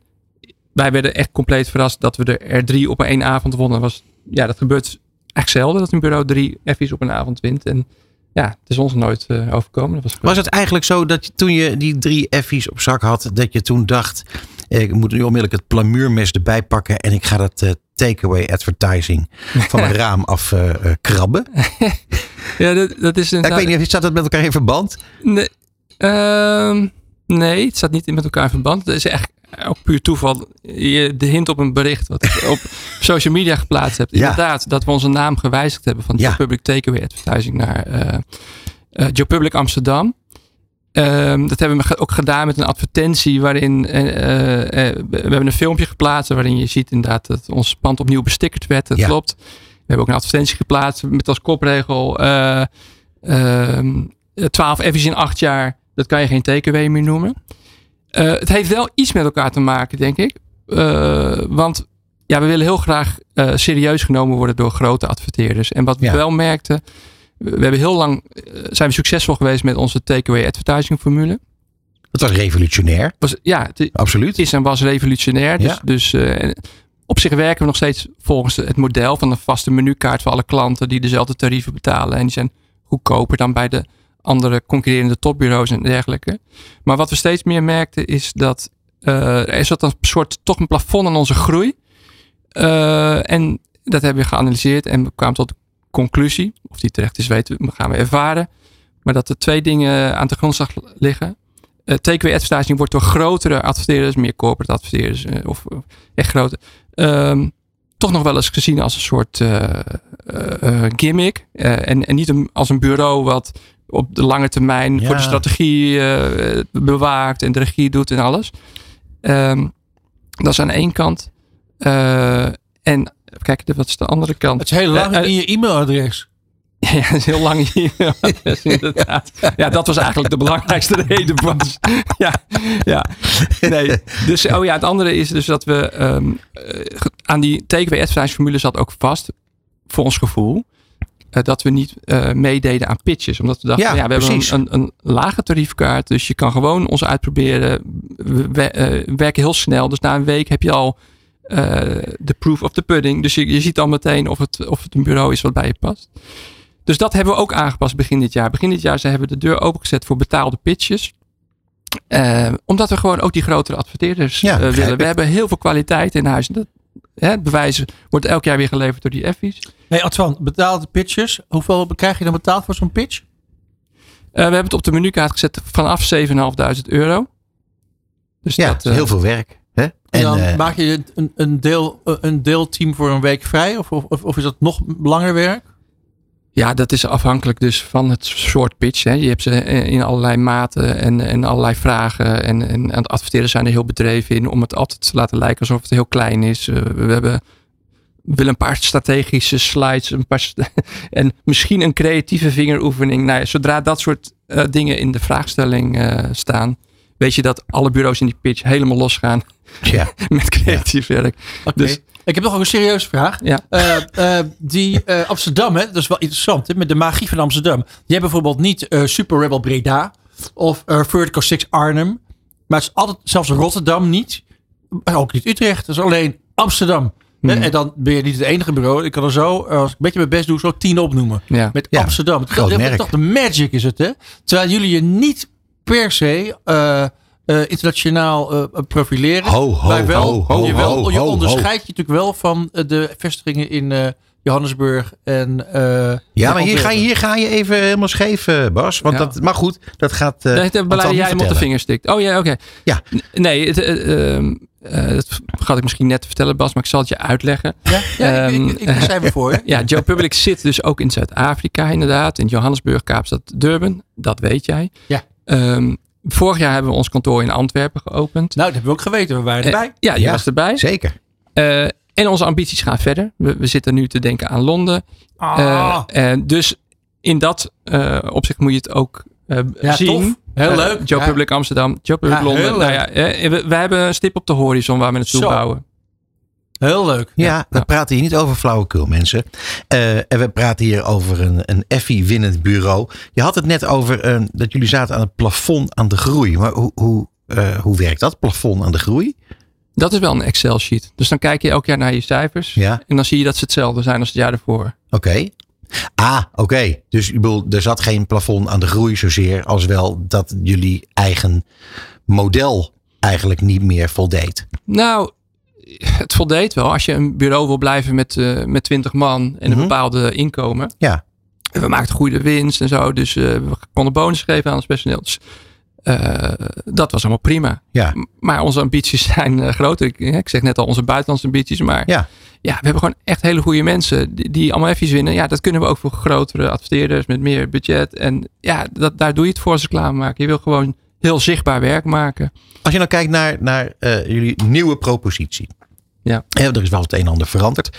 wij werden echt compleet verrast dat we er drie op één avond wonnen. Was, ja, dat gebeurt echt zelden dat een bureau drie F's op een avond wint. En ja, het is ons nooit uh, overkomen. Dat was, was het eigenlijk zo dat je, toen je die drie F's op zak had, dat je toen dacht, ik moet nu onmiddellijk het plamuurmes erbij pakken en ik ga dat uh, takeaway advertising van mijn raam af uh, krabben? ja, dat, dat is een. Ja, ik weet niet, staat dat met elkaar in verband? Nee, uh, nee, het staat niet met elkaar in verband. Het is echt ook puur toeval. Je, de hint op een bericht wat ik op social media geplaatst heb. Inderdaad, ja. dat we onze naam gewijzigd hebben van ja. Joe Public Takeaway Advertising naar uh, Joe Public Amsterdam. Um, dat hebben we ook gedaan met een advertentie waarin uh, uh, we hebben een filmpje geplaatst waarin je ziet inderdaad dat ons pand opnieuw bestickerd werd. Dat ja. klopt. We hebben ook een advertentie geplaatst met als kopregel uh, 12 F's in 8 jaar. Dat kan je geen takeaway meer noemen. Uh, het heeft wel iets met elkaar te maken, denk ik. Uh, want ja, we willen heel graag uh, serieus genomen worden door grote adverteerders. En wat we ja. wel merkten, we hebben heel lang zijn we succesvol geweest met onze takeaway advertising formule. Dat was revolutionair. Was, ja, het absoluut. Is en was revolutionair. Dus, Ja. dus op zich werken we nog steeds volgens het model van een vaste menukaart voor alle klanten die dezelfde tarieven betalen. En die zijn goedkoper dan bij de andere concurrerende topbureaus en dergelijke. Maar wat we steeds meer merkten is dat uh, er is wat een soort toch een plafond aan onze groei. Uh, en dat hebben we geanalyseerd en we kwamen tot conclusie, of die terecht is, weten we, gaan we ervaren. Maar dat er twee dingen aan de grondslag liggen. Uh, takeaway advertising wordt door grotere adverteerders, meer corporate adverteerders of echt grote, um, toch nog wel eens gezien als een soort gimmick. en, en niet als een bureau wat op de lange termijn ja. voor de strategie bewaakt en de regie doet en alles. Um, dat is aan één kant. en kijk, wat is de andere kant? Het is heel lang in je e-mailadres. Ja, dat is heel lang e-mailadres inderdaad. Ja, dat was eigenlijk de belangrijkste reden. Was, ja, ja, nee. Dus, oh ja, het andere is dus dat we um, aan die takeaway advertising formule zat ook vast, voor ons gevoel, dat we niet uh, meededen aan pitches. Omdat we dachten, ja, ja we precies. hebben een, een, een, lage tariefkaart, dus je kan gewoon ons uitproberen. We, we uh, werken heel snel, dus na een week heb je al de proof of the pudding. Dus je, je ziet dan meteen of het, of het een bureau is wat bij je past. Dus dat hebben we ook aangepast begin dit jaar. Begin dit jaar ze hebben we de deur opengezet voor betaalde pitches. Omdat we gewoon ook die grotere adverteerders ja, willen. We hebben heel veel kwaliteit in huis. Dat, hè, het bewijs wordt elk jaar weer geleverd door die Effies. Hey Advan, betaalde pitches. Hoeveel krijg je dan betaald voor zo'n pitch? Uh, we hebben het op de menukaart gezet vanaf 7.500 euro. Dus ja, dat, heel veel werk. Hè? En, en dan uh, maak je een, een, deel, een deelteam voor een week vrij? Of, of, of is dat nog langer werk? Ja, dat is afhankelijk dus van het soort pitch. Hè. Je hebt ze in allerlei maten en, en allerlei vragen. En, en, en adverteerders zijn er heel bedreven in om het altijd te laten lijken alsof het heel klein is. Uh, we hebben willen een paar strategische slides. Een paar st- en misschien een creatieve vingeroefening. Nou ja, zodra dat soort eh, dingen in de vraagstelling eh, staan. Weet je dat alle bureaus in die pitch helemaal losgaan Ja. met creatief werk. Dus- ik heb nog een serieuze vraag. Ja. Eh, eh, die eh, Amsterdam, hè, dat is wel interessant, hè, met de magie van Amsterdam. Die hebben bijvoorbeeld niet Super Rebel Breda of Vertical 6 Arnhem. Maar het is altijd, zelfs Rotterdam niet. Ook niet Utrecht, het is alleen Amsterdam. Hmm. En dan ben je niet het enige bureau. Ik kan er zo, als ik een beetje mijn best doe, zo tien opnoemen. Ja. Met Ja, Amsterdam. Het dat- dat- merk. Toch de magic is het, hè? Terwijl jullie je niet per se eh, internationaal eh, profileren. Ho, ho, maar wel, ho, ho, je, wel, ho, je ho, onderscheidt je natuurlijk wel van eh, de vestigingen in eh, Johannesburg en eh, Ja, maar hier ga, je, hier ga je even helemaal scheef, Bas. Want Ja. dat, maar goed, dat gaat. eh Dat Antoine beleid jij hem op de vinger stikt. Oh ja, oké. Ja. Nee, het, eh, ehm, eh, dat had ik misschien net te vertellen, Bas, maar ik zal het je uitleggen. Ja, ja ik, Ehm, ik, ik, daar zijn we voor. hè? Ja, Joe Public zit dus ook in Zuid-Afrika inderdaad. In Johannesburg, Kaapstad, Durban. Dat weet jij. Ja. Ehm, vorig jaar hebben we ons kantoor in Antwerpen geopend. Nou, dat hebben we ook geweten. We waren erbij. Eh, ja, je Ja. was erbij. Zeker. Eh, en onze ambities gaan verder. We, we zitten nu te denken aan Londen. Ah, Eh, en dus in dat eh, opzicht moet je het ook eh, ja, zien. tof. Heel leuk. Joe Ja. Public Amsterdam, Joe Public Ja, Londen. heel Nou leuk. ja, we, we hebben een stip op de horizon waar we naartoe Zo. bouwen. Heel leuk. Ja, we praten hier niet over flauwekul, mensen. Eh, en we praten hier over een, een Effie-winnend bureau. Je had het net over eh, dat jullie zaten aan het plafond aan de groei. Maar hoe, hoe, eh, hoe werkt dat, plafond aan de groei? Dat is wel een Excel sheet. Dus dan kijk je elk jaar naar je cijfers. Ja, En dan zie je dat ze hetzelfde zijn als het jaar ervoor. oké. Ah, oké. Dus ik bedoel, er zat geen plafond aan de groei zozeer als wel dat jullie eigen model eigenlijk niet meer voldeed. Nou, het voldeed wel. Als je een bureau wil blijven met, eh met 20 man en een Mhm. bepaalde inkomen. Ja. En we maakten goede winst en zo. Dus eh, we konden bonus geven aan ons personeel. Dus eh, dat was allemaal prima. Ja. Maar onze ambities zijn groter. Ik, ik zeg net al onze buitenlandse ambities. Maar Ja. ja, we hebben gewoon echt hele goede mensen die, die allemaal even winnen. Ja, dat kunnen we ook voor grotere adverteerders met meer budget. En ja, dat, daar doe je het voor als reclame maken. Je wil gewoon heel zichtbaar werk maken. Als je nou kijkt naar, naar eh, jullie nieuwe propositie. Ja. Hè, er is wel het een en ander veranderd.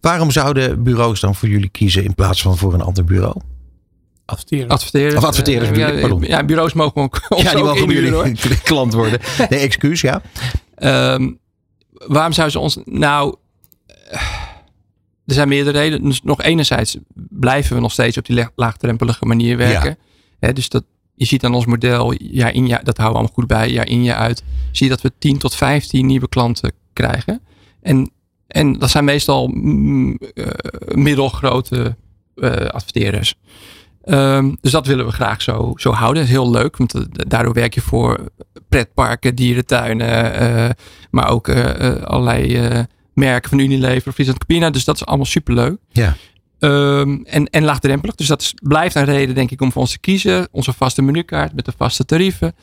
Waarom zouden bureaus dan voor jullie kiezen in plaats van voor een ander bureau? Adverteren. Adverteerders. Of ik, ja, pardon. ja, bureaus mogen ook ja, die ook mogen jullie klant worden. Nee, excuus, ja. Ehm, waarom zouden ze ons... Nou, eh, er zijn meerdere redenen. Dus nog enerzijds blijven we nog steeds op die la- laagdrempelige manier werken. Hè, dus dat, je ziet aan ons model, jaar in jaar, dat houden we allemaal goed bij, jaar in jaar uit. Zie je dat we 10 tot 15 nieuwe klanten krijgen. En, en dat zijn meestal mm, eh, middelgrote eh, adverteerders. Ehm, dus dat willen we graag zo, zo houden. Heel leuk, want eh, daardoor werk je voor pretparken, dierentuinen, eh, maar ook allerlei merken van Unilever, Friesland Campina. Dus dat is allemaal superleuk. Ja. Ehm, en, en laagdrempelig. Dus dat is, blijft een reden, denk ik, om voor ons te kiezen. Onze vaste menukaart met de vaste tarieven.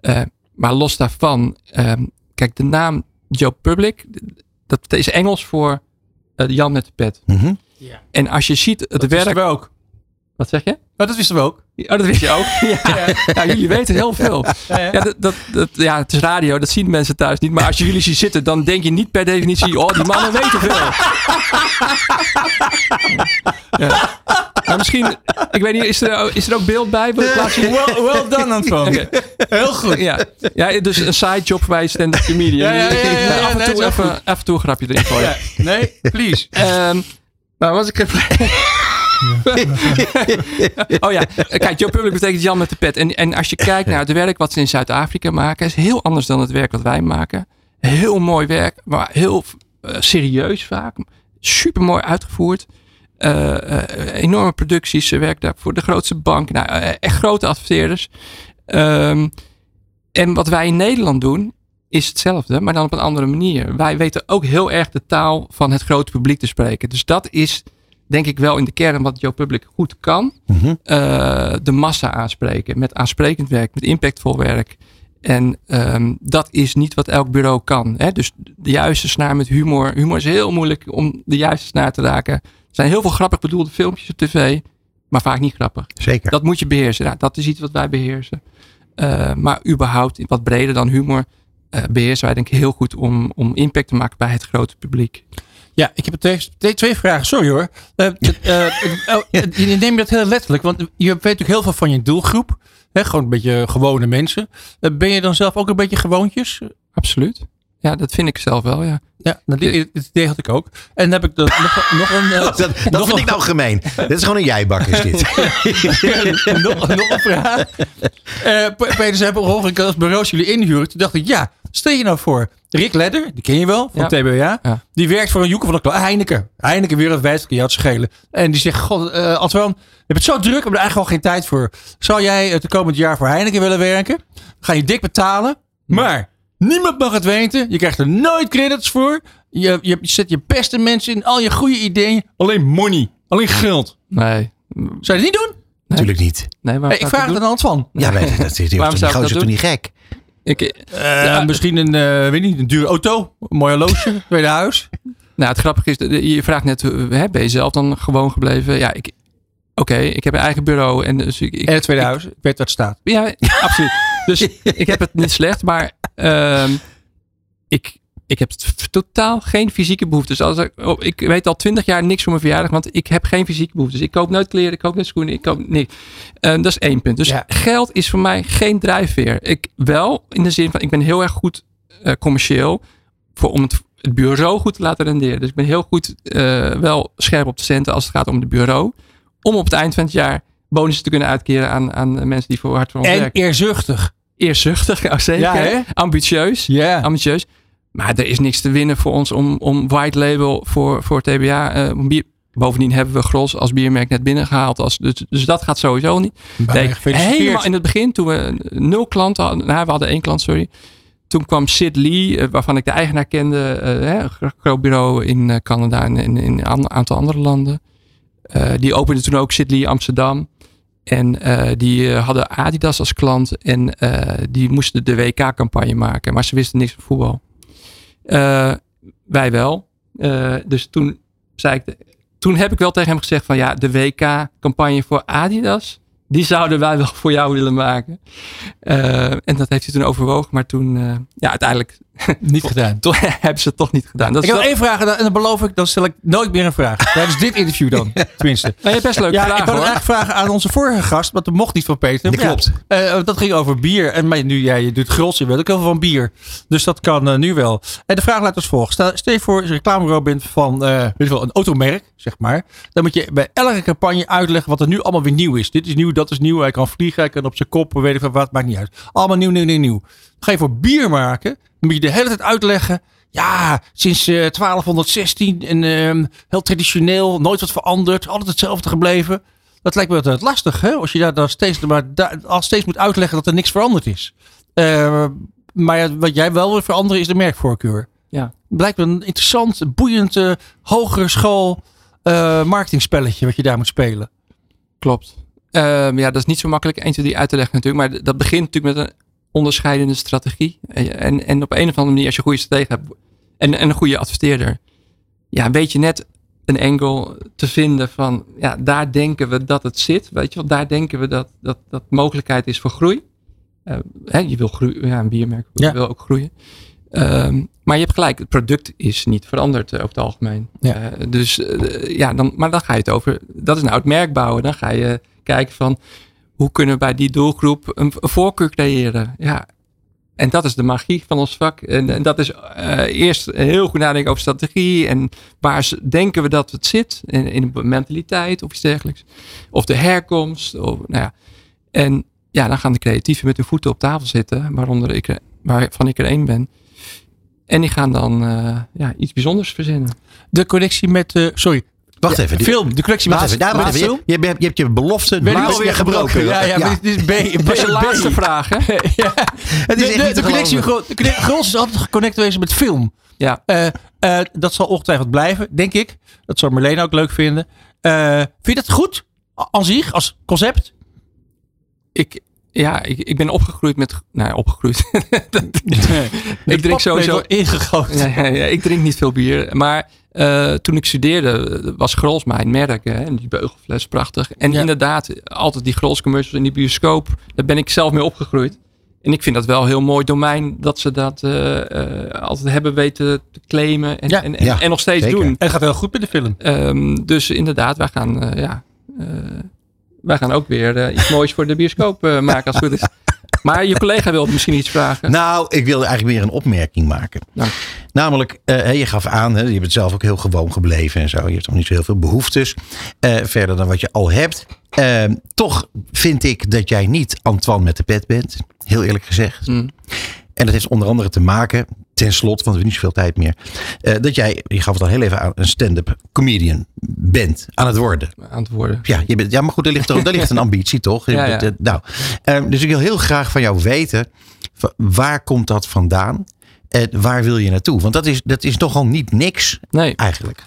Eh, maar los daarvan, ehm, kijk, de naam Joe Public, dat is Engels voor eh, Jan met de pet. Mhm. En als je ziet het Dat werk. we ook. Wat zeg je? Nou, dat wisten we ook. Oh, dat wist je ook. ja. ja, jullie weten heel veel. Ja, dat, dat, dat, ja, het is radio, dat zien mensen thuis niet. Maar als je jullie ziet zitten, dan denk je niet per definitie: oh, die mannen weten veel. Ja. Nou, misschien, ik weet niet, is er, is er ook beeld bij? Well, well done, Antoine. Oké. Heel goed. Ja. ja, dus een sidejob bij stand-up comedian. Ja, ja, ja, ja, ja, af, en nee, toe wel even, goed. af en toe een grapje erin gooien. Nee, please. Ehm, maar was ik even... oh ja, kijk, Joe Public betekent Jan met de pet. En, en als je kijkt naar het werk wat ze in Zuid-Afrika maken, is heel anders dan het werk wat wij maken. Heel mooi werk, maar heel eh, serieus vaak. Super mooi uitgevoerd. Eh, eh, enorme producties. Ze werkt daar voor de grootste bank. Nou, echt grote adverteerders. Ehm, en wat wij in Nederland doen, is hetzelfde, maar dan op een andere manier. Wij weten ook heel erg de taal van het grote publiek te spreken. Dus dat is denk ik wel in de kern wat Joe Public goed kan. Mhm. Eh, de massa aanspreken. Met aansprekend werk, met impactvol werk. En ehm, dat is niet wat elk bureau kan. Hè? Dus de juiste snaar met humor. Humor is heel moeilijk om de juiste snaar te raken. Er zijn heel veel grappig bedoelde filmpjes op tv, maar vaak niet grappig. Zeker. Dat moet je beheersen. Nou, dat is iets wat wij beheersen. Eh, maar überhaupt, wat breder dan humor, eh, beheersen wij denk ik heel goed om, om impact te maken bij het grote publiek. Ja, ik heb twee, twee, vragen. Sorry hoor. Uh, uh, uh, je neemt dat heel letterlijk, want je weet natuurlijk heel veel van je doelgroep. Hè, gewoon een beetje gewone mensen. ben je dan zelf ook een beetje gewoontjes? Absoluut. Ja, dat vind ik zelf wel, ja. Ja, dat idee had ik ook. En dan heb ik nog, nog een... Uh, dat dat nog vind ik nou gemeen. dit is gewoon een jijbak, is dit. nog, nog een vraag. Uh, Peter zei op als bureaus jullie inhuren. Toen dacht ik, ja, stel je nou voor. Rick Ledder, die ken je wel, van ja. TBA. Ja. Die werkt voor een joeker van de klas. Heineken. Heineken wereldwijd, kan je het schelen. En die zegt, god, uh, Antoine, je hebt het zo druk, ik heb er eigenlijk al geen tijd voor. Zou jij het komend jaar voor Heineken willen werken? Ga je dik betalen, maar Niemand mag het weten. Je krijgt er nooit credits voor. Je, je zet je beste mensen in al je goede ideeën. Alleen money. Alleen geld. Nee. Zou je het niet doen? Natuurlijk niet. Nee, maar ik vraag het aan de hand van. Ja, weet, dat is Waarom zou toch niet gek? Ik, uh, ja, misschien een, uh, weet niet, een dure auto. Een mooi horloge. Tweede huis. Nou, het grappige is, je vraagt net, hè, ben je zelf dan gewoon gebleven? Ja, ik, oké, ik heb een eigen bureau. En, dus ik, en het tweede huis. Ik weet wat staat. Ja, absoluut. Dus ik heb het niet slecht, maar uh, ik, ik heb totaal geen fysieke behoeftes. Dus als ik, oh, ik weet al twintig jaar niks voor mijn verjaardag, want ik heb geen fysieke behoeftes. Ik koop nooit kleren, ik koop nooit schoenen, ik koop niks. Uh, dat is één punt. Dus geld is voor mij geen drijfveer. Ik wel in de zin van, ik ben heel erg goed uh, commercieel voor, om het, het, bureau goed te laten renderen. Dus ik ben heel goed uh, wel scherp op de centen als het gaat om het bureau. Om op het eind van het jaar bonussen te kunnen uitkeren aan, aan mensen die voor hard voor ons en werken. En eerzuchtig eerzuchtig, ja, zeker. Ja, ambitieus. Ja. Ambitieus. Maar er is niks te winnen voor ons om, om white label voor, voor TBA. Uh, bier. Bovendien hebben we Gros als biermerk net binnengehaald. Als, dus, dus dat gaat sowieso niet. Nee, helemaal in het begin, toen we nul klanten hadden. Nou, we hadden één klant, sorry. Toen kwam Sid Lee, uh, waarvan ik de eigenaar kende. Uh, een groot bureau in Canada en in, in, een aantal andere landen. die opende toen ook Sid Lee Amsterdam. En uh, die uh, hadden Adidas als klant en uh, die moesten de WK-campagne maken, maar ze wisten niks van voetbal. Wij wel. dus toen, zei ik, toen heb ik wel tegen hem gezegd van ja, de WK-campagne voor Adidas, die zouden wij wel voor jou willen maken. Uh, en dat heeft hij toen overwogen, maar toen, ja, uiteindelijk niet gedaan. Toen hebben ze het toch niet gedaan. Dat ik heb één vraag en dan beloof ik, dan stel ik nooit meer een vraag. Tijdens dit interview dan, tenminste. Maar je best leuke ja, vragen Ik wil eigenlijk vragen aan onze vorige gast, want dat mocht niet van Peter. Dat klopt. Ja, uh, dat ging over bier. En maar nu, ja, je doet je weet ook heel veel van bier. Dus dat kan nu wel. En de vraag luidt als volgt. Stel, stel je voor, als je reclamebureau bent van een automerk, zeg maar. Dan moet je bij elke campagne uitleggen wat er nu allemaal weer nieuw is. Dit is nieuw, dat is nieuw. Hij kan vliegen, hij kan op zijn kop, weet ik van wat, maakt niet uit. Allemaal nieuw, nieuw, nieuw, nieuw. Ga je voor bier maken, dan moet je de hele tijd uitleggen. Ja, sinds uh, 1216 en uh, heel traditioneel, nooit wat veranderd, altijd hetzelfde gebleven. Dat lijkt me altijd lastig, hè? Als je daar dan steeds, maar daar, al steeds moet uitleggen dat er niks veranderd is. Uh, maar ja, wat jij wel wil veranderen is de merkvoorkeur. Ja. Blijkt me een interessant, boeiend, uh, hogere school uh, marketingspelletje wat je daar moet spelen. Klopt. Um, ja, dat is niet zo makkelijk 1, 2, 3 uit te leggen natuurlijk. Maar dat begint natuurlijk met een onderscheidende strategie. En, en op een of andere manier, als je een goede stratege hebt en, en een goede adverteerder, ja, weet je net een angle te vinden van, ja, daar denken we dat het zit. Weet je wel, daar denken we dat dat, dat mogelijkheid is voor groei. Uh, hè, je wil groeien, ja, een biermerk ja. wil ook groeien. Um, maar je hebt gelijk, het product is niet veranderd uh, over het algemeen. Ja. Uh, dus uh, ja, dan, maar dan ga je het over, dat is nou het merk bouwen. Dan ga je kijken van, hoe kunnen we bij die doelgroep een, voorkeur creëren? Ja, en dat is de magie van ons vak. En, dat is eerst heel goed nadenken over strategie. En waar denken we dat het zit? In, in de mentaliteit of iets dergelijks. Of de herkomst. Of, nou ja. En ja, dan gaan de creatieven met hun voeten op tafel zitten. Waaronder ik, waarvan ik er één ben. En die gaan dan uh, ja, iets bijzonders verzinnen. De connectie met, uh, sorry. Wacht ja, even. Film, de connectie met even, daar even. Je, je, je hebt je belofte ben alweer gebroken. Ja, ja, ja. dit is B. Dat is je laatste vraag, hè? ja. Het is de, de, de connectie, Gros is altijd geconnect geweest met film. Ja. Uh, uh, dat zal ongetwijfeld blijven, denk ik. Dat zal Marlene ook leuk vinden. Uh, vind je dat goed? Aan zich, als concept? Ik, ja, ik, ik ben opgegroeid met. Nou, opgegroeid. ik drink sowieso. ingegoten. Ja, ja, ja, ik drink niet veel bier. Maar uh, toen ik studeerde, was Grols mijn merk. Hè, en die beugelfles, prachtig. En ja. inderdaad, altijd die Grols commercials in die bioscoop. Daar ben ik zelf mee opgegroeid. En ik vind dat wel een heel mooi domein dat ze dat eh, eh, altijd hebben weten te claimen en, Ja. en, en, Ja, en nog steeds zeker. doen. En gaat heel goed met de film. Ehm, dus inderdaad, wij gaan, eh, ja, eh, wij gaan ook weer eh, iets moois voor de bioscoop eh, maken als het goed is. Maar je collega wil misschien iets vragen. Nou, ik wilde eigenlijk meer een opmerking maken. Dank. Namelijk, eh, je gaf aan, hè, je bent zelf ook heel gewoon gebleven en zo. Je hebt nog niet zo heel veel behoeftes. eh, verder dan wat je al hebt. Eh, toch vind ik dat jij niet Antoine met de pet bent. Heel eerlijk gezegd. Mm. En dat heeft onder andere te maken, ten slotte, want we hebben niet zoveel tijd meer. eh, dat jij, je gaf het al heel even aan, een stand-up comedian bent. Aan het worden. Aan het worden. Ja, je bent, ja maar goed, er ligt, toch- daar ligt een ambitie, toch? Ja, ja. Dat- Nou, eh, dus ik wil heel graag van jou weten, waar komt dat vandaan? En waar wil je naartoe? Want dat is, dat is nogal niet niks Nee, eigenlijk.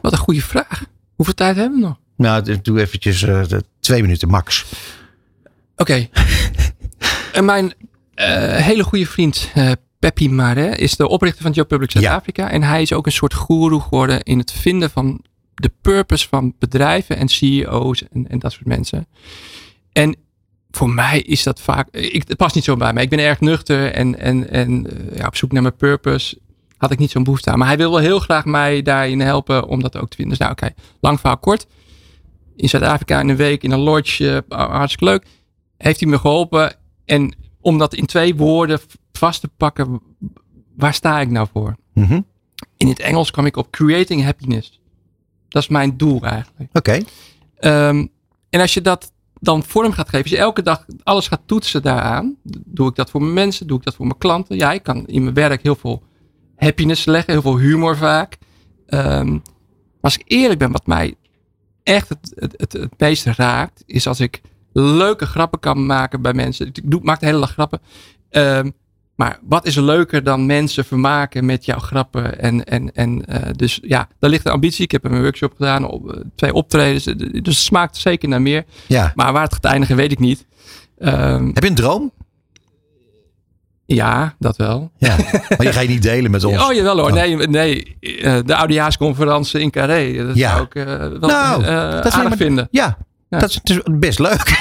wat een goede vraag. Hoeveel tijd hebben we nog? Nou, doe eventjes eh, twee minuten max. Oké. en mijn eh, hele goede vriend Peppi Mare is de oprichter van Joe Public Zuid-Afrika. En hij is ook een soort goeroe geworden in het vinden van de purpose van bedrijven en CEO's en, en dat soort mensen. En voor mij is dat vaak, ik, het past niet zo bij mij. Ik ben erg nuchter en, en, en eh, ja, op zoek naar mijn purpose had ik niet zo'n behoefte aan. Maar hij wil wel heel graag mij daarin helpen om dat ook te vinden. Dus nou oké, lang verhaal kort. In Zuid-Afrika in een week in een lodge, eh, hartstikke leuk heeft hij me geholpen. En om dat in twee woorden vast te pakken, waar sta ik nou voor? Mhm. In het Engels kwam ik op creating happiness. Dat is mijn doel eigenlijk. Oké. Ehm, en als je dat dan vorm gaat geven, als je elke dag alles gaat toetsen daaraan, doe ik dat voor mijn mensen, doe ik dat voor mijn klanten. Ja, ik kan in mijn werk heel veel happiness leggen, heel veel humor vaak. Ehm, maar als ik eerlijk ben, wat mij echt het, het, het, het meest raakt, is als ik leuke grappen kan maken bij mensen. Ik doe, maak de hele dag grappen. Ehm, maar wat is leuker dan mensen vermaken met jouw grappen? En, en, en eh, dus ja, daar ligt de ambitie. Ik heb een workshop gedaan, op, eh, twee optredens. eh, Dus het smaakt zeker naar meer. Ja. Maar waar het gaat eindigen, weet ik niet. Ehm, Heb je een droom? ja, dat wel. Ja. maar die ga je niet delen met ons. Oh jawel hoor. Oh. Nee, nee de oudejaarsconferentie in Carré. Dat Ja. zou ik wel Nou, dat ik aardig maar- vinden. Ja, Ja. dat is, het is best leuk.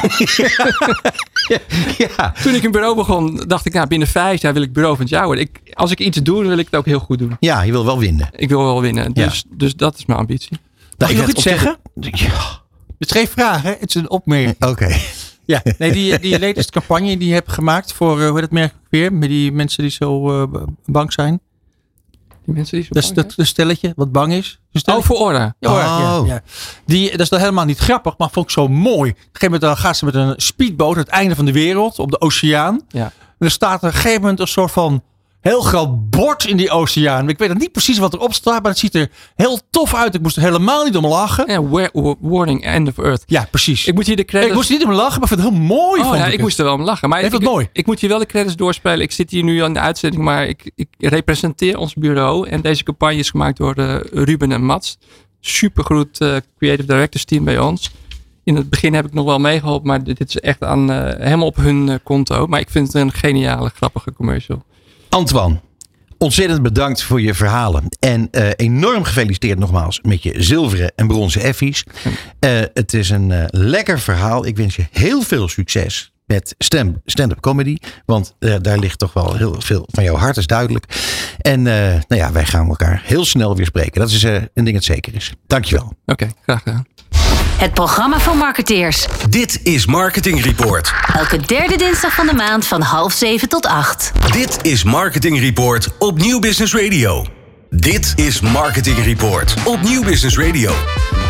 ja. Toen ik een bureau begon, dacht ik, nou, binnen vijf jaar wil ik bureau van het jaar worden. Ik, als ik iets doe, wil ik het ook heel goed doen. ja, je wil wel winnen. Ik wil wel winnen. Ja. Dus, dus dat is mijn ambitie. Mag Nou, ik nog iets zeggen? Ja. Het is geen vraag, hè? Het is een opmerking. Oké. Ja, nee, die, die latest campagne die je hebt gemaakt voor, eh, hoe heet het merk weer? Met die mensen die zo eh, bang zijn. Die mensen die zo Dat stelletje wat bang is. Oh, voor orde. Ja, hoor, ja, Oh. ja. Die, dat is dan helemaal niet grappig, maar vond ik zo mooi. Op een gegeven moment dan gaat ze met een speedboot aan het einde van de wereld op de oceaan. Ja. En er staat op een gegeven moment een soort van heel groot bord in die oceaan. Ik weet niet precies wat erop staat, maar het ziet er heel tof uit. Ik moest er helemaal niet om lachen. Ja, wa- warning, end of earth. Ja, precies. Ik moet hier de credits... Ik moest niet om lachen, maar ik vind het heel mooi. Oh, ja, ik het. moest er wel om lachen. Maar Ik ik, het mooi. Ik, moet hier wel de credits doorspelen. Ik zit hier nu aan de uitzending, maar ik, ik representeer ons bureau. En deze campagne is gemaakt door eh, Ruben en Mats. Supergoed eh, creative directors team bij ons. In het begin heb ik nog wel meegeholpen, maar dit, is echt aan, eh, helemaal op hun konto. Maar ik vind het een geniale, grappige commercial. Antoine, ontzettend bedankt voor je verhalen. En eh, enorm gefeliciteerd nogmaals met je zilveren en bronzen effies. Eh, het is een eh, lekker verhaal. Ik wens je heel veel succes met stand-up comedy. Want daar ligt toch wel heel veel van jouw hart, is duidelijk. En nou ja, wij gaan elkaar heel snel weer spreken. Dat is een ding dat zeker is. Dankjewel. Oké, graag gedaan. Het programma voor marketeers. Dit is Marketing Report. Elke derde dinsdag van de maand van half zeven tot acht. Dit is Marketing Report op Nieuw Business Radio. Dit is Marketing Report op Nieuw Business Radio.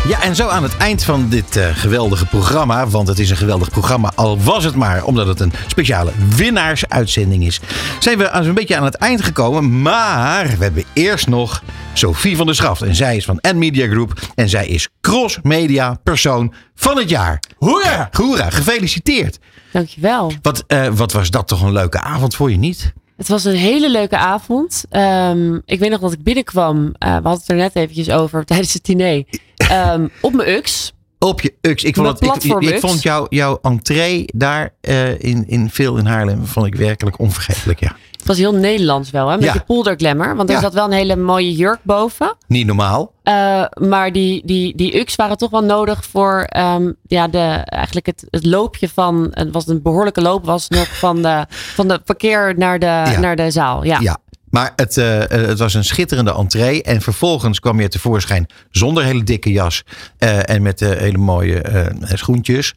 Ja, en zo aan het eind van dit eh, geweldige programma, want het is een geweldig programma, al was het maar omdat het een speciale winnaarsuitzending is, zijn we aan zo'n beetje aan het eind gekomen. Maar we hebben eerst nog Sophie van der Schaft. En zij is van N-Media Group en zij is Cross Media Persoon van het jaar. Hoera! Hoera, gefeliciteerd. Dankjewel. Wat, eh, wat was dat toch een leuke avond voor je niet? Het was een hele leuke avond. Ehm, ik weet nog dat ik binnenkwam. eh, we hadden het er net eventjes over tijdens het diner. Ehm, op mijn UX. Op je UX. Ik vond, het, ik, ik, vond jouw, jouw entree daar eh, in, in veel in Haarlem vond ik werkelijk onvergetelijk. Ja. Het was heel Nederlands wel, hè? Met Ja. die polderglammer. Want er Ja. zat wel een hele mooie jurk boven. Niet normaal. Eh, maar die, die, die UX waren toch wel nodig voor ehm, ja, de, eigenlijk het, het loopje van. Het was een behoorlijke loop was nog van de, van de parkeer naar de, naar de zaal. Ja. Ja. Maar het, eh, eh, het was een schitterende entree. En vervolgens kwam je tevoorschijn zonder hele dikke jas. en met hele mooie schoentjes.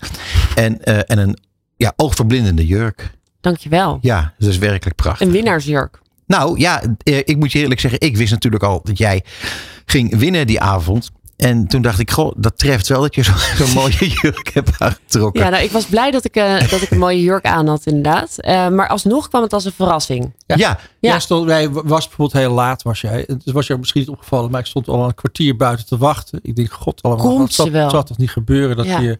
En, en een ja, oogverblindende jurk. Dankjewel. Ja, dat is werkelijk prachtig. Een winnaarsjurk. Nou ja, eh, ik moet je eerlijk zeggen. Ik wist natuurlijk al dat jij ging winnen die avond. En toen dacht ik, goh, dat treft wel dat je zo- zo'n mooie jurk hebt aangetrokken. Ja, nou, ik was blij dat ik, eh, dat ik een mooie jurk aan had, inderdaad. Eh, maar alsnog kwam het als een verrassing. Ja. Jij stond, wij was bijvoorbeeld heel laat was jij. Het was jou misschien niet opgevallen, maar ik stond al een kwartier buiten te wachten. Ik denk, god allemaal. Komt zal, ze wel. het zal toch niet gebeuren dat Ja. je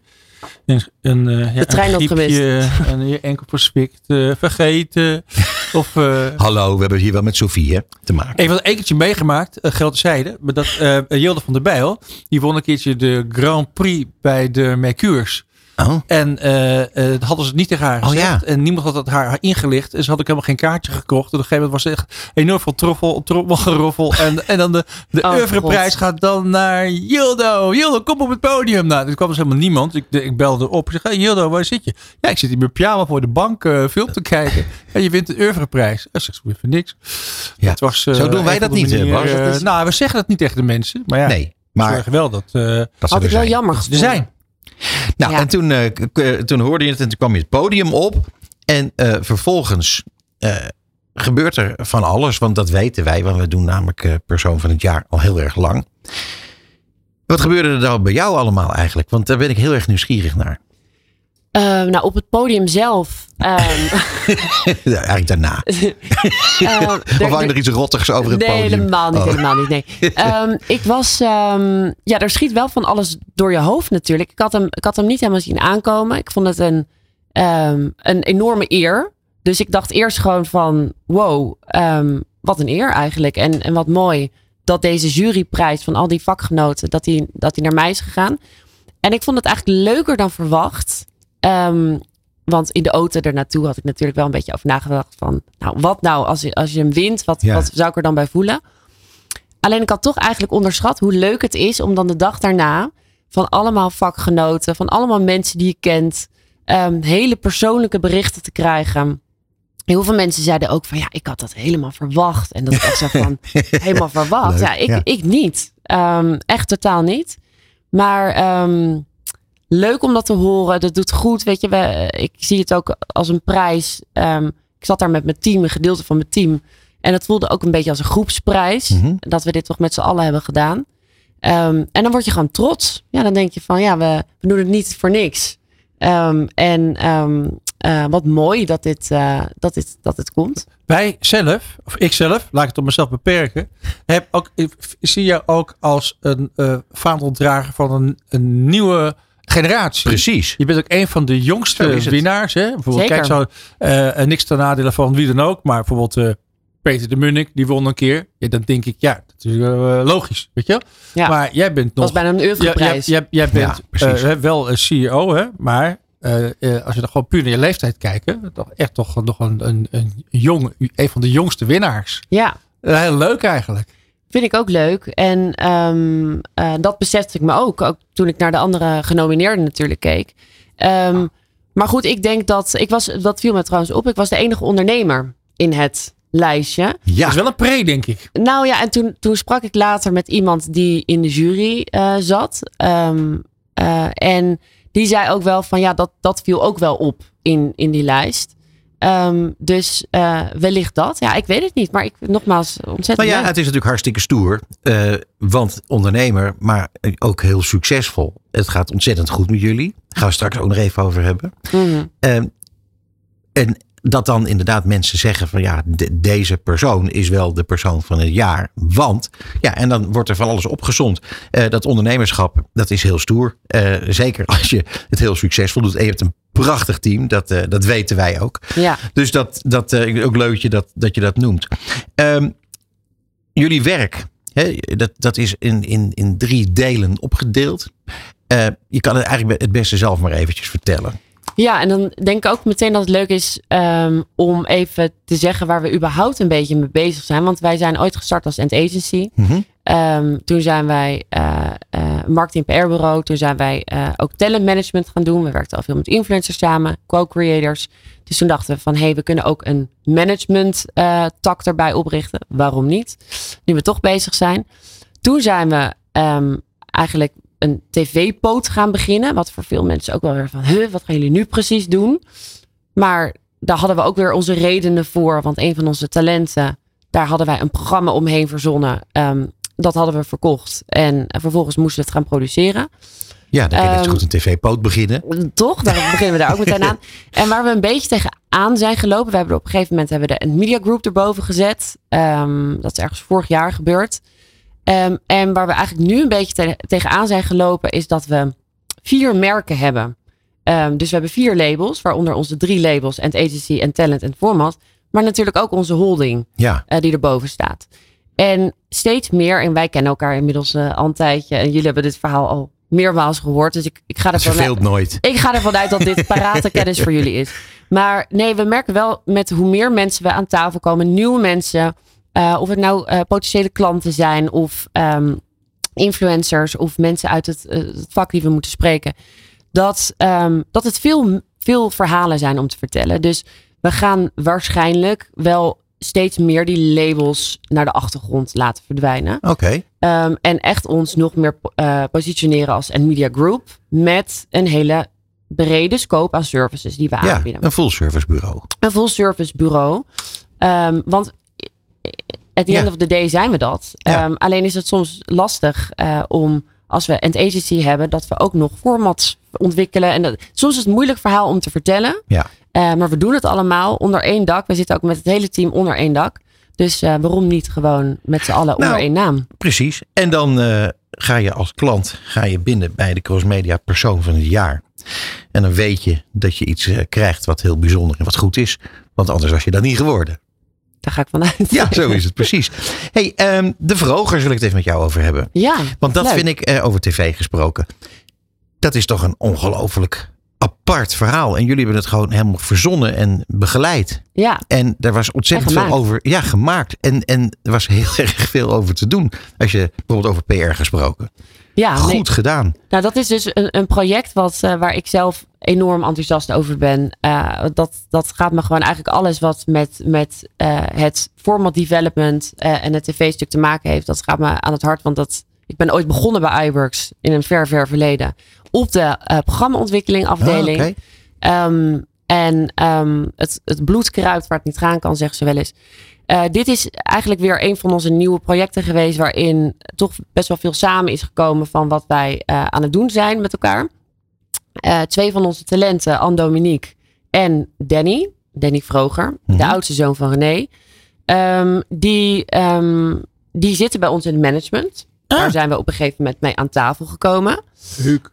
een, een, eh, ja, De trein een had griepje en je enkel verspikt, eh, vergeten. of, eh, Hallo, we hebben hier wel met Sofie hè, te maken. Even een keertje meegemaakt, uh, geld zijde. Maar dat eh Jilde van der Bijl, die won een keertje de Grand Prix bij de Mercures. Oh. En eh, eh, dat hadden ze het niet tegen haar Oh, gezegd. ja. En niemand had het haar ingelicht. En ze had ook helemaal geen kaartje gekocht. En op een gegeven moment was er echt enorm veel troffel, trommelgeroffel. en, en dan de, de Oh, gaat dan naar Jildo. Jildo, kom op het podium. Nou, er kwam dus helemaal niemand. Ik, ik belde op. Ik zeg, hey, Jildo, waar zit je? Ja, ik zit in mijn pyjama voor de bank eh, film te kijken. En je wint de oeuvreprijs. Ik zeg, weer voor niks. Ja. Het was, Zo doen wij dat niet, Dat is- nou, we zeggen dat niet tegen de mensen. Maar ja, Nee, maar zorgen wel dat, eh, dat Had er ik wel jammer er gevonden. zijn. Nou, Ja. en toen, eh, k- toen hoorde je het en toen kwam je het podium op. En eh, vervolgens eh, gebeurt er van alles. Want dat weten wij, want we doen namelijk eh, persoon van het jaar al heel erg lang. Wat gebeurde er dan bij jou allemaal eigenlijk? Want daar ben ik heel erg nieuwsgierig naar. Eh, nou, op het podium zelf. ehm, Ja, eigenlijk daarna. eh, Of je er iets rottigs over het nee, podium? helemaal niet. Oh. Helemaal niet nee. Ehm, ik was, ehm, ja, er schiet wel van alles door je hoofd natuurlijk. Ik had hem, ik had hem niet helemaal zien aankomen. Ik vond het een, ehm, een enorme eer. Dus ik dacht eerst gewoon van, wow, ehm, wat een eer eigenlijk. En, en wat mooi dat deze juryprijs van al die vakgenoten, dat die, dat die naar mij is gegaan. En ik vond het eigenlijk leuker dan verwacht. Ehm, want in de auto ernaartoe had ik natuurlijk wel een beetje over nagedacht van, nou, wat nou als je, als je hem wint, wat, Ja. wat zou ik er dan bij voelen? Alleen ik had toch eigenlijk onderschat hoe leuk het is om dan de dag daarna van allemaal vakgenoten, van allemaal mensen die je kent, ehm, hele persoonlijke berichten te krijgen. Heel veel mensen zeiden ook van ja, ik had dat helemaal verwacht. En dat ik echt zo van helemaal verwacht. Leuk, ja, ik, ja. ik niet. Ehm, echt totaal niet. Maar leuk om dat te horen. Dat doet goed. Weet je, we, ik zie het ook als een prijs. Ehm, ik zat daar met mijn team, een gedeelte van mijn team. En het voelde ook een beetje als een groepsprijs. Mhm. Dat we dit toch met z'n allen hebben gedaan. Ehm, en dan word je gewoon trots. Ja, dan denk je van ja, we, we doen het niet voor niks. Ehm, en eh, wat mooi dat dit, eh, dat, dit, dat dit komt. Wij zelf, of ik zelf, laat ik het op mezelf beperken, heb ook, ik zie je ook als een eh vaandeldrager van een, een nieuwe generatie. Precies. Je bent ook een van de jongste winnaars. Hè? Bijvoorbeeld, Zeker. kijk zo, eh, en niks ten nadele van wie dan ook, maar bijvoorbeeld eh, Peter de Munnik, die won een keer. Ja, dan denk ik, ja, dat is eh, logisch, weet je? Ja. Maar jij bent nog... was bijna een Ja, jij, jij, jij bent Ja, precies. eh, wel een CEO, hè? maar eh, eh, als je dan gewoon puur naar je leeftijd kijkt, toch echt toch nog een, een, een, jong, een van de jongste winnaars. ja. Heel leuk eigenlijk. Vind ik ook leuk. En ehm, eh, dat besefte ik me ook. Ook toen ik naar de andere genomineerden natuurlijk keek. Ehm, maar goed, ik denk dat. Ik was, dat viel me trouwens op. Ik was de enige ondernemer in het lijstje. Ja, Dat is wel een pre, denk ik. Nou ja, en toen, toen sprak ik later met iemand die in de jury eh, zat. Ehm, eh, en die zei ook wel van ja, dat, dat viel ook wel op in, in die lijst. Ehm, dus eh, wellicht dat. Ja, ik weet het niet. Maar ik, nogmaals, ontzettend Nou ja, leuk. het is natuurlijk hartstikke stoer. eh, want ondernemer, maar ook heel succesvol. Het gaat ontzettend goed met jullie. Gaan we straks ook nog even over hebben. Mhm. Ehm, en dat dan inderdaad mensen zeggen van ja, de- deze persoon is wel de persoon van het jaar. Want, ja, en dan wordt er van alles opgezond. Eh, dat ondernemerschap, dat is heel stoer. Zeker als je het heel succesvol doet. En je hebt een prachtig team, dat, eh, dat weten wij ook. Ja. Dus dat, dat eh, ook leuk dat je dat, dat je dat noemt. Ehm, jullie werk, hè, dat, dat is in, in, in drie delen opgedeeld. Eh, je kan het eigenlijk het beste zelf maar eventjes vertellen. Ja, en dan denk ik ook meteen dat het leuk is ehm, om even te zeggen waar we überhaupt een beetje mee bezig zijn. Want wij zijn ooit gestart als end agency. Mhm. Ehm, toen zijn wij uh, uh, marketing PR bureau. Toen zijn wij uh, ook talent management gaan doen. We werkten al veel met influencers samen, co-creators. Dus toen dachten we van, hé, hey, we kunnen ook een management tak erbij oprichten. Waarom niet? Nu we toch bezig zijn. Toen zijn we um, eigenlijk een tv-poot gaan beginnen. Wat voor veel mensen ook wel weer van, huh, wat gaan jullie nu precies doen? Maar daar hadden we ook weer onze redenen voor. Want een van onze talenten, daar hadden wij een programma omheen verzonnen. Um, dat hadden we verkocht. En vervolgens moesten we het gaan produceren. Ja, dan kun je Ehm, goed een tv-poot beginnen. Toch? Daar beginnen we daar ook meteen aan. En waar we een beetje tegenaan zijn gelopen. We hebben op een gegeven moment hebben we de media group erboven gezet. Ehm, dat is ergens vorig jaar gebeurd. Ehm, en waar we eigenlijk nu een beetje te- tegenaan zijn gelopen. Is dat we vier merken hebben. Ehm, dus we hebben vier labels. Waaronder onze drie labels. And Agency en Talent en Format. Maar natuurlijk ook onze holding. Ja. eh, die erboven staat. En steeds meer. En wij kennen elkaar inmiddels eh, al een tijdje. En jullie hebben dit verhaal al meermaals gehoord. Dus ik, ik ga ervan nooit. ik ga ervan uit dat dit parate kennis voor jullie is. Maar nee, we merken wel met hoe meer mensen we aan tafel komen, nieuwe mensen, eh, of het nou eh, potentiële klanten zijn of ehm, influencers of mensen uit het, eh, het vak die we moeten spreken, dat, ehm, dat het veel, veel verhalen zijn om te vertellen. Dus we gaan waarschijnlijk wel steeds meer die labels naar de achtergrond laten verdwijnen. Oké. Ehm, en echt ons nog meer positioneren als een media group. Met een hele brede scope aan services die we Ja, aanbieden. een full service bureau. Een full service bureau. Want at the Ja. end of the day zijn we dat. Ja. Ehm, alleen is het soms lastig eh, om als we een agency hebben, dat we ook nog formats ontwikkelen. En dat, soms is het een moeilijk verhaal om te vertellen. Ja. Eh, maar we doen het allemaal onder één dak. We zitten ook met het hele team onder één dak. Dus eh, waarom niet gewoon met z'n allen onder Nou, één naam? Precies. En dan eh, ga je als klant ga je binnen bij de Crossmedia persoon van het jaar. En dan weet je dat je iets krijgt wat heel bijzonder en wat goed is. Want anders was je dat niet geworden. Daar ga ik vanuit. Ja, zo is het precies. hey, ehm, de verhoger wil ik het even met jou over hebben. Ja, Want dat leuk. vind ik, eh, over tv gesproken, dat is toch een ongelooflijk apart verhaal. En jullie hebben het gewoon helemaal verzonnen en begeleid. Ja, En daar was ontzettend En veel over. Ja, gemaakt. En, en er was heel erg veel over te doen. Als je bijvoorbeeld over PR gesproken. Ja Goed nee. gedaan. Nou, dat is dus een, een project wat, eh, waar ik zelf enorm enthousiast over ben. Eh, dat, dat gaat me gewoon eigenlijk alles wat met, met eh, het format development en het tv-stuk te maken heeft. Dat gaat me aan het hart. Want dat, ik ben ooit begonnen bij iWorks in een ver, ver verleden. Op de programmaontwikkeling afdeling. Ah. Ehm, en ehm, het, het bloed kruipt waar het niet gaan kan, zeggen ze wel eens. Eh, dit is eigenlijk weer een van onze nieuwe projecten geweest. Waarin toch best wel veel samen is gekomen van wat wij eh, aan het doen zijn met elkaar. Eh, twee van onze talenten, Anne Dominique en Danny. Danny Vroger, Mhm. de oudste zoon van René. Ehm, die, ehm, die zitten bij ons in het management. Daar zijn we op een gegeven moment mee aan tafel gekomen.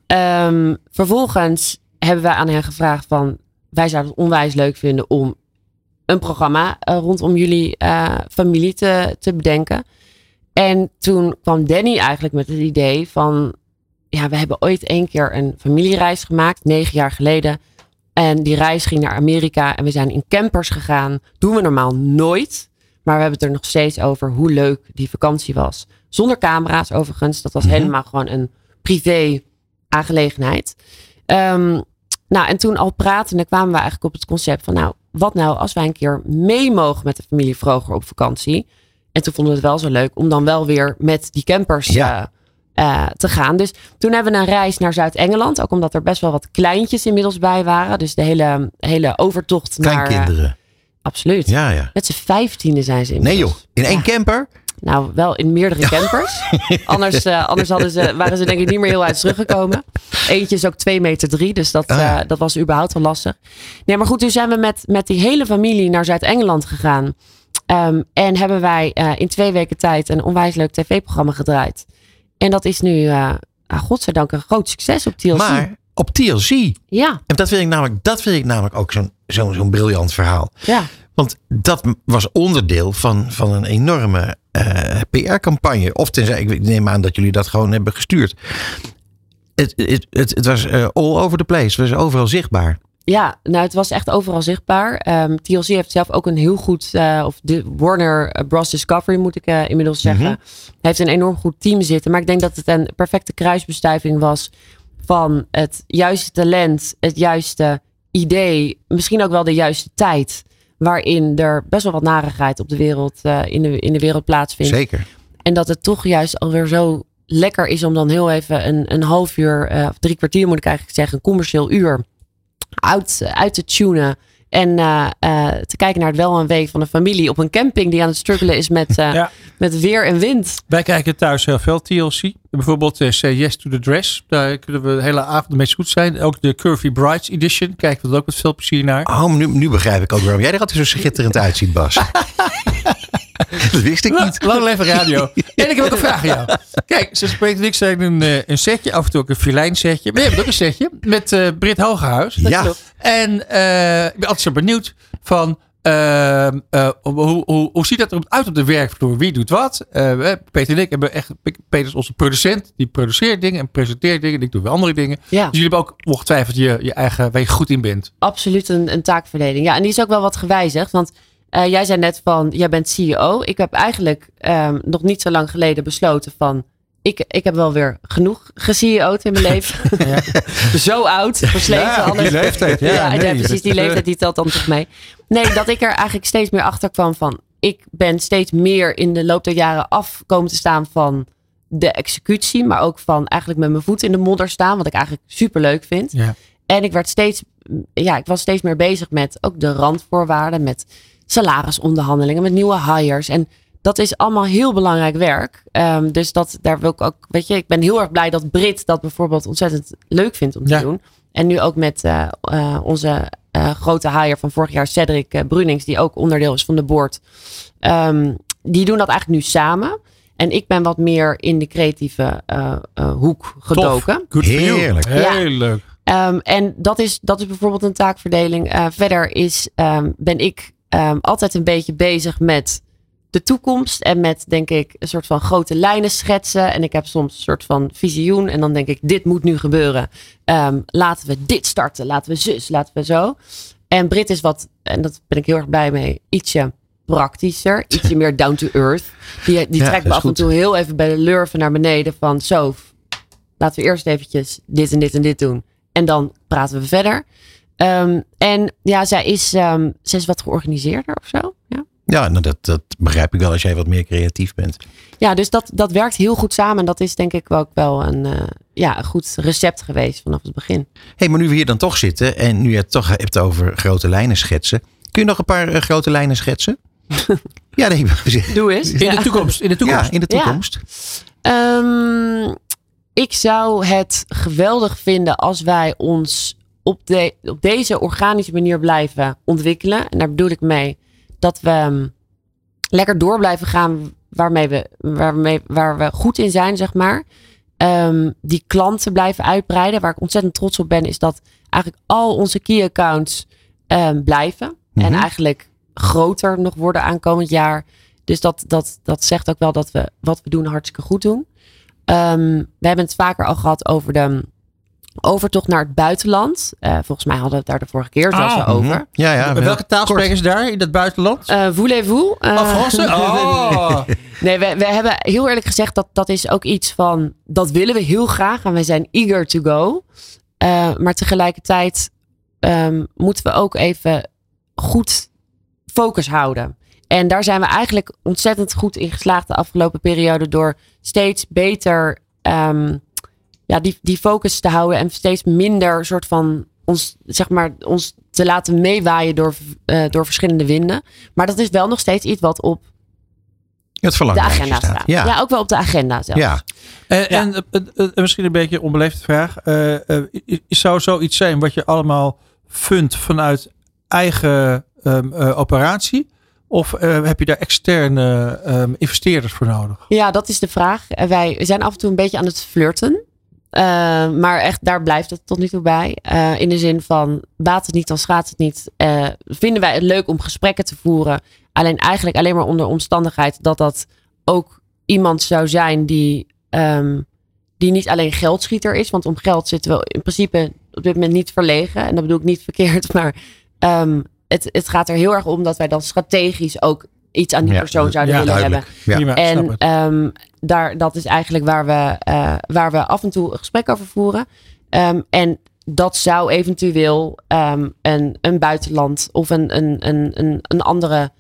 Ehm, vervolgens hebben wij aan hen gevraagd van... wij zouden het onwijs leuk vinden om een programma eh, rondom jullie eh, familie te, te bedenken. En toen kwam Danny eigenlijk met het idee van... ja, we hebben ooit één keer een familiereis gemaakt, negen jaar geleden. En die reis ging naar Amerika en we zijn in campers gegaan. Doen we normaal nooit. Maar we hebben het er nog steeds over hoe leuk die vakantie was. Zonder camera's overigens. Dat was Mhm. helemaal gewoon een privé aangelegenheid. Ehm, nou, en toen al pratende kwamen we eigenlijk op het concept van... nou, wat nou als wij een keer mee mogen met de familie Vroger op vakantie? En toen vonden we het wel zo leuk om dan wel weer met die campers Ja. eh, eh, te gaan. Dus toen hebben we een reis naar Zuid-Engeland. Ook omdat er best wel wat kleintjes inmiddels bij waren. Dus de hele, hele overtocht naar... eh, Kleinkinderen. absoluut. Ja, ja. Met z'n vijftiende zijn ze Nee inmiddels. joh, in één Ja. camper? Nou, wel in meerdere campers. anders eh, anders hadden ze, waren ze denk ik niet meer heel uit teruggekomen. Eentje is ook 2 meter drie, dus dat, Ah, eh, dat was überhaupt al lastig. Nee, maar goed, toen zijn we met, met die hele familie naar Zuid-Engeland gegaan. Ehm, en hebben wij eh, in twee weken tijd een onwijs leuk tv-programma gedraaid. En dat is nu, ah, godzijdank, een groot succes op TLC. Maar op TLC. Ja, En dat vind ik namelijk, dat vind ik namelijk ook zo'n zo'n zo'n briljant verhaal. ja. Want dat was onderdeel van, van een enorme PR-campagne. Of tenzij, ik neem aan dat jullie dat gewoon hebben gestuurd. Het, het, het, het was eh, all over the place. Het was overal zichtbaar. ja, nou het was echt overal zichtbaar. Ehm, TLC heeft zelf ook een heel goed, eh, of de Warner Bros. Discovery moet ik eh, inmiddels zeggen. Mhm. Heeft een enorm goed team zitten. Maar ik denk dat het een perfecte kruisbestuiving was van het juiste talent, het juiste idee, misschien ook wel de juiste tijd. Waarin er best wel wat narigheid op de wereld, eh, in, de, in de wereld plaatsvindt. Zeker. En dat het toch juist alweer zo lekker is om dan heel even een, een half uur, eh, of drie kwartier moet ik eigenlijk zeggen, een commercieel uur uit, uit te tunen. En eh, eh, te kijken naar het wel en wee van een familie op een camping die aan het struggelen is met, eh, Ja. met weer en wind. Wij kijken thuis heel veel TLC. Bijvoorbeeld Say Yes to the Dress. Daar kunnen we de hele avond mee goed zijn. Ook de Curvy Brides Edition. Kijken we er ook met veel plezier naar. Oh, nu, nu begrijp ik ook waarom jij er altijd zo schitterend uitziet, Bas. dat wist ik niet. Lang leven radio. En ik heb ook een vraag aan jou. Kijk, ze spreekt en ik zijn een, eh, een setje. Af en toe ook een filijn setje. Maar je hebt ook een setje. Met eh Britt Hogehuis. Ja. En eh, ik ben altijd zo benieuwd van... hoe, hoe, hoe ziet dat eruit op de werkvloer? Wie doet wat? Eh, Peter en ik hebben echt... Peter is onze producent. Die produceert dingen en presenteert dingen. En ik doe weer andere dingen. Ja. Dus jullie hebben ook ongetwijfeld je, je eigen... waar je goed in bent. Absoluut een, een taakverdeling. Ja, en die is ook wel wat gewijzigd. Want eh, jij zei net van, jij bent CEO. Ik heb eigenlijk ehm, nog niet zo lang geleden besloten van... Ik, ik heb wel weer genoeg ge-CEO'd in mijn leven. zo oud, versleten Ja, alles. die leeftijd, ja, ja, nee, precies, die leeftijd die telt dan toch mee. Nee, dat ik er eigenlijk steeds meer achter kwam van... Ik ben steeds meer in de loop der jaren af komen te staan van de executie. Maar ook van eigenlijk met mijn voet in de modder staan. Wat ik eigenlijk super leuk vind. Ja. En ik werd steeds, ja, ik was steeds meer bezig met ook de randvoorwaarden, met salarisonderhandelingen, met nieuwe hires. En dat is allemaal heel belangrijk werk. Ehm, dus dat, daar wil ik ook, weet je, ik ben heel erg blij dat Brit dat bijvoorbeeld ontzettend leuk vindt om te Ja. doen. En nu ook met eh, eh, onze eh, grote hire van vorig jaar, Cedric Brunings, die ook onderdeel is van de board. Ehm, die doen dat eigenlijk nu samen. En ik ben wat meer in de creatieve eh, eh, hoek gedoken. You. Heerlijk. Heel leuk. Ehm, en dat is, dat is bijvoorbeeld een taakverdeling. Eh, verder is, ehm, ben ik ehm, altijd een beetje bezig met de toekomst. En met, denk ik, een soort van grote lijnen schetsen. En ik heb soms een soort van visioen. En dan denk ik, dit moet nu gebeuren. Ehm, laten we dit starten. Laten we zus, laten we zo. En Brit is wat, en dat ben ik heel erg blij mee, ietsje praktischer. Ietsje meer down to earth. Die, die Ja, trekt me af en toe heel even bij de lurven naar beneden. Van zo, laten we eerst eventjes dit en dit en dit doen. En dan praten we verder. Ehm, en ja, zij is, ehm, zij is wat georganiseerder of zo. Ja, Ja, nou, dat, dat begrijp ik wel als jij wat meer creatief bent. ja dus dat, dat werkt heel goed samen. En dat is denk ik ook wel een, eh, ja, een goed recept geweest vanaf het begin. hey, maar nu we hier dan toch zitten en nu je het toch hebt over grote lijnen schetsen. Kun je nog een paar eh, grote lijnen schetsen? ja, nee. Doe eens. In de toekomst. In de toekomst. Ja, in de toekomst. Ehm, ik zou het geweldig vinden als wij ons op, de, op deze organische manier blijven ontwikkelen. En daar bedoel ik mee dat we ehm, lekker door blijven gaan waarmee we, waarmee, waar we goed in zijn, zeg maar. Ehm, die klanten blijven uitbreiden. Waar ik ontzettend trots op ben, is dat eigenlijk al onze key accounts ehm, blijven. En Mhm. eigenlijk groter nog worden aankomend jaar. Dus dat, dat, dat zegt ook wel dat we wat we doen hartstikke goed doen. We hebben het vaker al gehad over de overtocht naar het buitenland. Eh, volgens mij hadden we het daar de vorige keer zelfs Ah, al over. Mhm. Ja, ja. Met welke taal spreken ze daar in dat buitenland? Eh, Voulez-vous? Eh, Oh, Franse? Oh. Nee, we, we hebben heel eerlijk gezegd dat dat is ook iets van dat willen we heel graag en wij zijn eager to go. Eh, maar tegelijkertijd ehm, moeten we ook even goed focus houden. En daar zijn we eigenlijk ontzettend goed in geslaagd de afgelopen periode door steeds beter ehm, ja, die, die focus te houden en steeds minder soort van ons, zeg maar, ons te laten meewaaien door, eh, door verschillende winden. Maar dat is wel nog steeds iets wat op Het de verlanglijstje agenda staat. Ja. Ja. ook wel op de agenda zelfs. Ja. En, en eh, eh, eh, misschien een beetje een onbeleefde vraag. Eh, eh, i- zou zoiets zijn wat je allemaal fundt vanuit eigen ehm, eh, operatie? Of eh, heb je daar externe ehm, investeerders voor nodig? Ja, dat is de vraag. En Wij zijn af en toe een beetje aan het flirten. Eh, maar echt, daar blijft het tot nu toe bij. Eh, in de zin van, baat het niet, dan schaadt het niet. Eh, vinden wij het leuk om gesprekken te voeren. Alleen eigenlijk alleen maar onder omstandigheid dat dat ook iemand zou zijn die, ehm, die niet alleen geldschieter is. Want om geld zitten we in principe op dit moment niet verlegen. En dat bedoel ik niet verkeerd, maar ehm, het, het gaat er heel erg om dat wij dan strategisch ook iets aan die Ja, persoon zouden ja, willen duidelijk. hebben. Ja. En ehm, daar, dat is eigenlijk waar we, eh, waar we af en toe een gesprek over voeren. Ehm, en dat zou eventueel ehm, een, een buitenland of een, een, een, een, een andere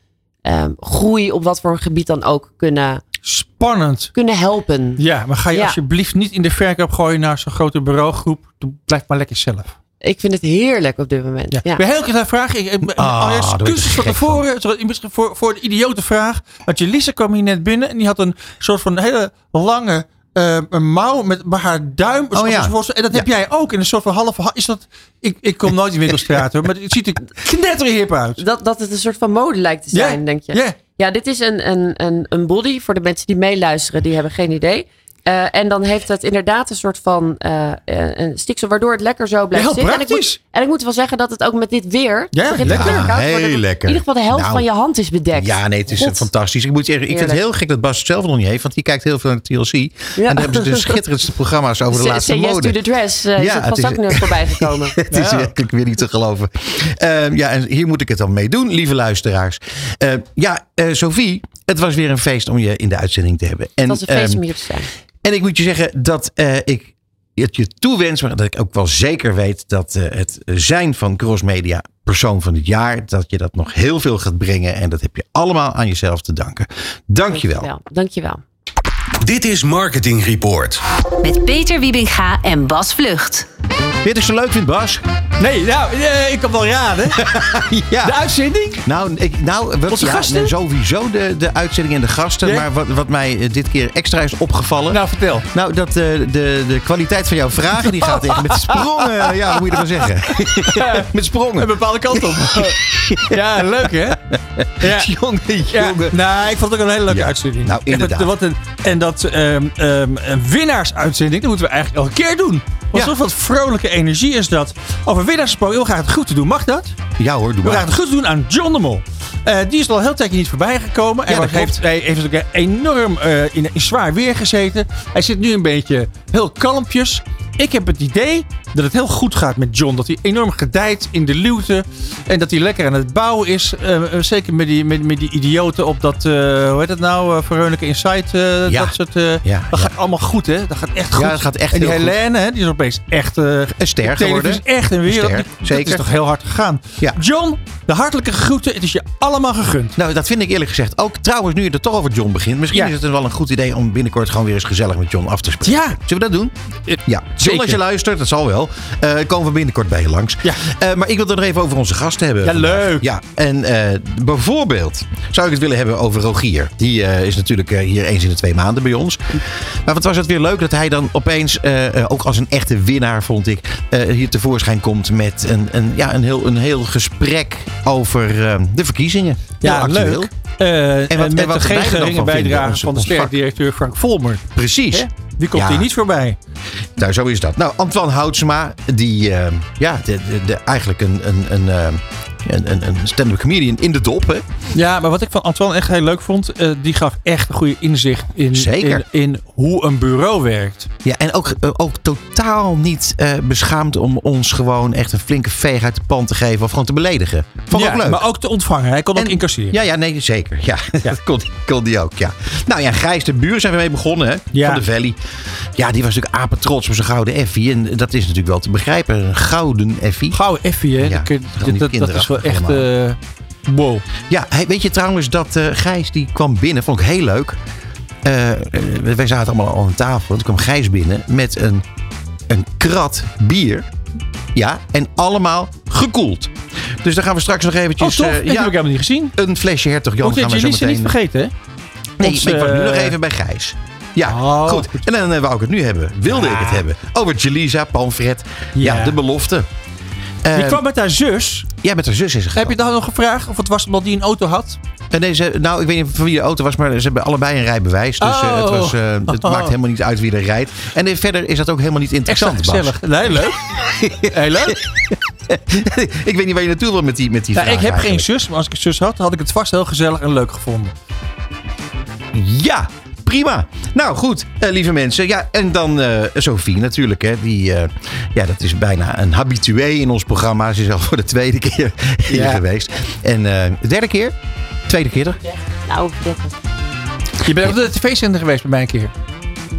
ehm, groei op wat voor een gebied dan ook kunnen, Spannend. kunnen helpen. Ja, maar ga je Ja. alsjeblieft niet in de verkoop gooien naar zo'n grote bureaugroep. Blijf maar lekker zelf. Ik vind het heerlijk op dit moment. Ja. Ja. Ik ben heel kleine vraag. Ik, ik, Ah, oh, excuses van tevoren. Voor, voor de idiote vraag. Want Jelisa kwam hier net binnen. En die had een soort van hele lange eh, een mouw met maar haar duim. Oh, ja. En dat heb jij ook in een soort van halve... ha- Is dat, ik, ik kom nooit in winkelstraat hoor. Maar het ziet er knetterhip uit. Dat, dat het een soort van mode lijkt te zijn, denk je? ja. Ja, dit is een, een, een, een body. Voor de mensen die meeluisteren, die hebben geen idee. Eh, en dan heeft het inderdaad een soort van eh, een stiksel, waardoor het lekker zo blijft zitten. En ik, moet, en ik moet wel zeggen dat het ook met dit weer. Ja, begint lekker. het weer koud te Heel worden. lekker. In ieder geval de helft Nou. van je hand is bedekt. Ja, nee, het is God. fantastisch. Ik moet zeggen, ik vind het heel gek dat Bas het zelf nog niet heeft, want die kijkt heel veel naar TLC. En Ja. daar hebben ze de schitterendste programma's over de laatste yes mode. to the dress. is Ja, het het vast is- ook net voorbij gekomen. Het is Ja. werkelijk weer niet te geloven. Ehm, ja, en hier moet ik het dan mee doen, lieve luisteraars. Ehm, ja, Sophie, het was weer een feest om je in de uitzending te hebben. En, Het was een feest ehm, om hier te zijn. En ik moet je zeggen dat eh, ik het je toewens, maar dat ik ook wel zeker weet dat eh, het zijn van Cross Media persoon van het jaar, dat je dat nog heel veel gaat brengen. En dat heb je allemaal aan jezelf te danken. Dankjewel. Dankjewel. Dankjewel. Dit is Marketing Report. Met Peter Wiebinga en Bas Vlucht. Weet je wat ik zo leuk vind, Bas? Nee, nou, eh, ik kan wel raden. ja. De uitzending? Nou, ik, nou wat, Onze ja, gasten? nee, sowieso de, de uitzending en de gasten. Ja? Maar wat, wat mij eh, dit keer extra is opgevallen. Nou, vertel. Nou, dat eh, de, de kwaliteit van jouw vragen die gaat echt met sprongen. Ja, wat moet je ervan zeggen? met sprongen. Een bepaalde kant op. ja, leuk hè? Ja. Jongen, Ja, jongen. nou, ik vond het ook een hele leuke Ja. uitzending. Nou, Echt, inderdaad. wat een, en dat ehm, ehm, een winnaarsuitzending, dat moeten we eigenlijk elke keer doen. Ja. wat vrolijke energie is dat. Over winnaars gesproken, heel graag het goed te doen. Mag dat? Ja hoor, doe We gaan maar. het goed doen aan John de Mol. Eh, die is al een heel tijdje niet voorbij gekomen. Ja, Hij dat heeft, hij heeft ook enorm eh, in, in zwaar weer gezeten. Hij zit nu een beetje heel kalmpjes. Ik heb het idee dat het heel goed gaat met John. Dat hij enorm gedijt in de luwte. En dat hij lekker aan het bouwen is. Eh, zeker met die, met, met die idioten op dat, hoe heet het nou, Veronica Insight. Ja. Dat soort, Ja, dat gaat allemaal goed hè. Dat gaat echt goed. Ja, dat gaat echt En die heel goed. Helene, hè, die is opeens echt... eh Een ster geworden. is echt een wereld. ster, zeker. is toch heel hard gegaan. Ja. John, de hartelijke groeten. Het is je allemaal gegund. Nou, dat vind ik eerlijk gezegd ook. Trouwens, nu je er toch over John begint. Misschien Ja. is het wel een goed idee om binnenkort gewoon weer eens gezellig met John af te spreken. Ja. Zullen we dat doen? Ja. John, zeker. als je luistert, dat zal wel. eh, komen we binnenkort bij je langs. Ja. Eh, maar ik wil het nog even over onze gasten hebben. Ja, vandaag. leuk. Ja, en eh, bijvoorbeeld zou ik het willen hebben over Rogier. Die eh, is natuurlijk eh, hier eens in de twee maanden bij ons. Maar wat was het weer leuk dat hij dan opeens, eh, eh, ook als een echte winnaar vond ik, eh, hier tevoorschijn komt met een, een, ja, een, heel, een heel gesprek over eh, de verkiezingen. Ja, leuk. Eh, en, wat- met en wat de geen geringe bijdrage van de sterkdirecteur Frank Volmer. Precies. Hè? Die komt Ja. hier niet voorbij. Nou, zo is dat. Nou, Antoine Houtsema, die ja, de, de, de- eigenlijk een, een, een, een, een, een stand-up comedian in de dop. Hè? Ja, maar wat ik van Antoine echt heel leuk vond, eh, die gaf echt een goede inzicht in, Zeker. in, in hoe een bureau werkt. Ja, en ook, eh, ook totaal niet eh, beschaamd om ons gewoon echt een flinke veeg uit de pan te geven of gewoon te beledigen. Vond ja, ook leuk. maar ook te ontvangen. Hij kon ook En- incasseren. Ja, ja, nee, zeker. Ja, dat kon, kon die ook, ja. Nou ja, Gijs de Buur zijn we mee begonnen, hè? Ja. Van de Valley. Ja, die was natuurlijk apetrots op zijn gouden effie. En dat is natuurlijk wel te begrijpen. Een gouden effie. Gouden effie, hè? Ja, Dat dat, dat, dat is wel echt... eh, wow. Ja, weet je trouwens dat eh, Gijs die kwam binnen, vond ik heel leuk. Eh, wij zaten allemaal aan tafel. Toen kwam Gijs binnen met een, een krat bier. Ja, en allemaal gekoeld. Dus dan gaan we straks nog Oh, eventjes... tof. eh, dat heb ik helemaal niet gezien. een flesje Hertog Jan Moet gaan we zo meteen... niet vergeten, hè? Nee, Ons, ik was nu nog even bij Gijs. Ja, Oh, goed. En dan wou ik het nu hebben. Wilde Ja. ik het hebben. Over Jelisa, Panfret. Ja. Ja. de belofte. Die Eh, kwam met haar zus. ja, met haar zus is er Heb je dan nog gevraagd of het was omdat die een auto had? En deze, nou, ik weet niet van wie de auto was, maar ze hebben allebei een rijbewijs. Dus eh, het, Oh. was, eh, het maakt helemaal niet uit wie er rijdt. En eh, verder is dat ook helemaal niet interessant. Gezellig. Nee, leuk. Heel leuk. ik weet niet waar je naartoe wil met die, met die vraag ik heb geen zus, maar als ik een zus had, had ik het vast heel gezellig en leuk gevonden. Ja, prima. Nou goed, eh, lieve mensen. Ja, en dan eh Sophie natuurlijk. Hè, die, eh, ja, dat is bijna een habitué in ons programma. Ze is al voor de tweede keer hier Ja. geweest. En eh, de derde keer? Tweede keer toch? Nou, dit Je bent op de tv-zender geweest bij mij een keer.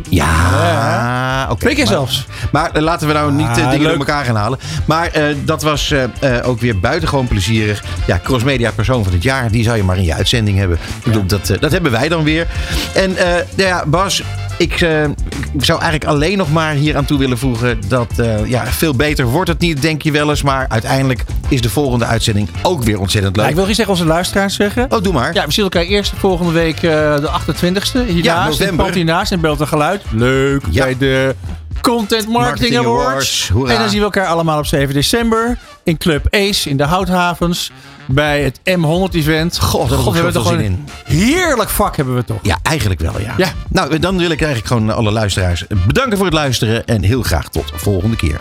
Ja, oké. Twee keer maar- zelfs. Maar eh, laten we nou niet eh, Ah, dingen leuk. door elkaar gaan halen. Maar eh, dat was eh, eh, ook weer buitengewoon plezierig. Ja, Crossmedia persoon van het jaar. Die zou je maar in je uitzending hebben. Ik bedoel, dat, eh, dat hebben wij dan weer. En eh, nou ja, Bas, ik, eh, ik zou eigenlijk alleen nog maar hier aan toe willen voegen. Dat eh, ja, veel beter wordt het niet, denk je wel eens. Maar uiteindelijk is de volgende uitzending ook weer ontzettend leuk. Ik wil iets tegen onze luisteraars zeggen. Oh, doe maar. Ja, we zien elkaar eerst volgende week eh, de 28e. Hiernaast, Ja, november. hiernaast in Beeld en Geluid. Leuk. Ja. Bij de Content Marketing, Marketing Awards. Awards. En dan zien we elkaar allemaal op 7 december. In Club Ace in de Houthavens. Bij het M100 event. God, heb ik God hebben we toch zoveel gewoon zin een heerlijk vak hebben we toch. Ja, eigenlijk wel, ja. Ja. Nou, dan wil ik eigenlijk gewoon alle luisteraars bedanken voor het luisteren. En heel graag tot de volgende keer.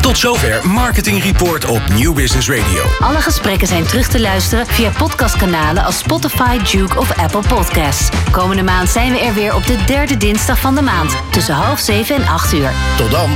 Tot zover Marketing Report op New Business Radio. Alle gesprekken zijn terug te luisteren via podcastkanalen als Spotify, Duke of Apple Podcasts. Komende maand zijn we er weer op de derde dinsdag van de maand. Tussen half zeven en acht uur. Tot dan.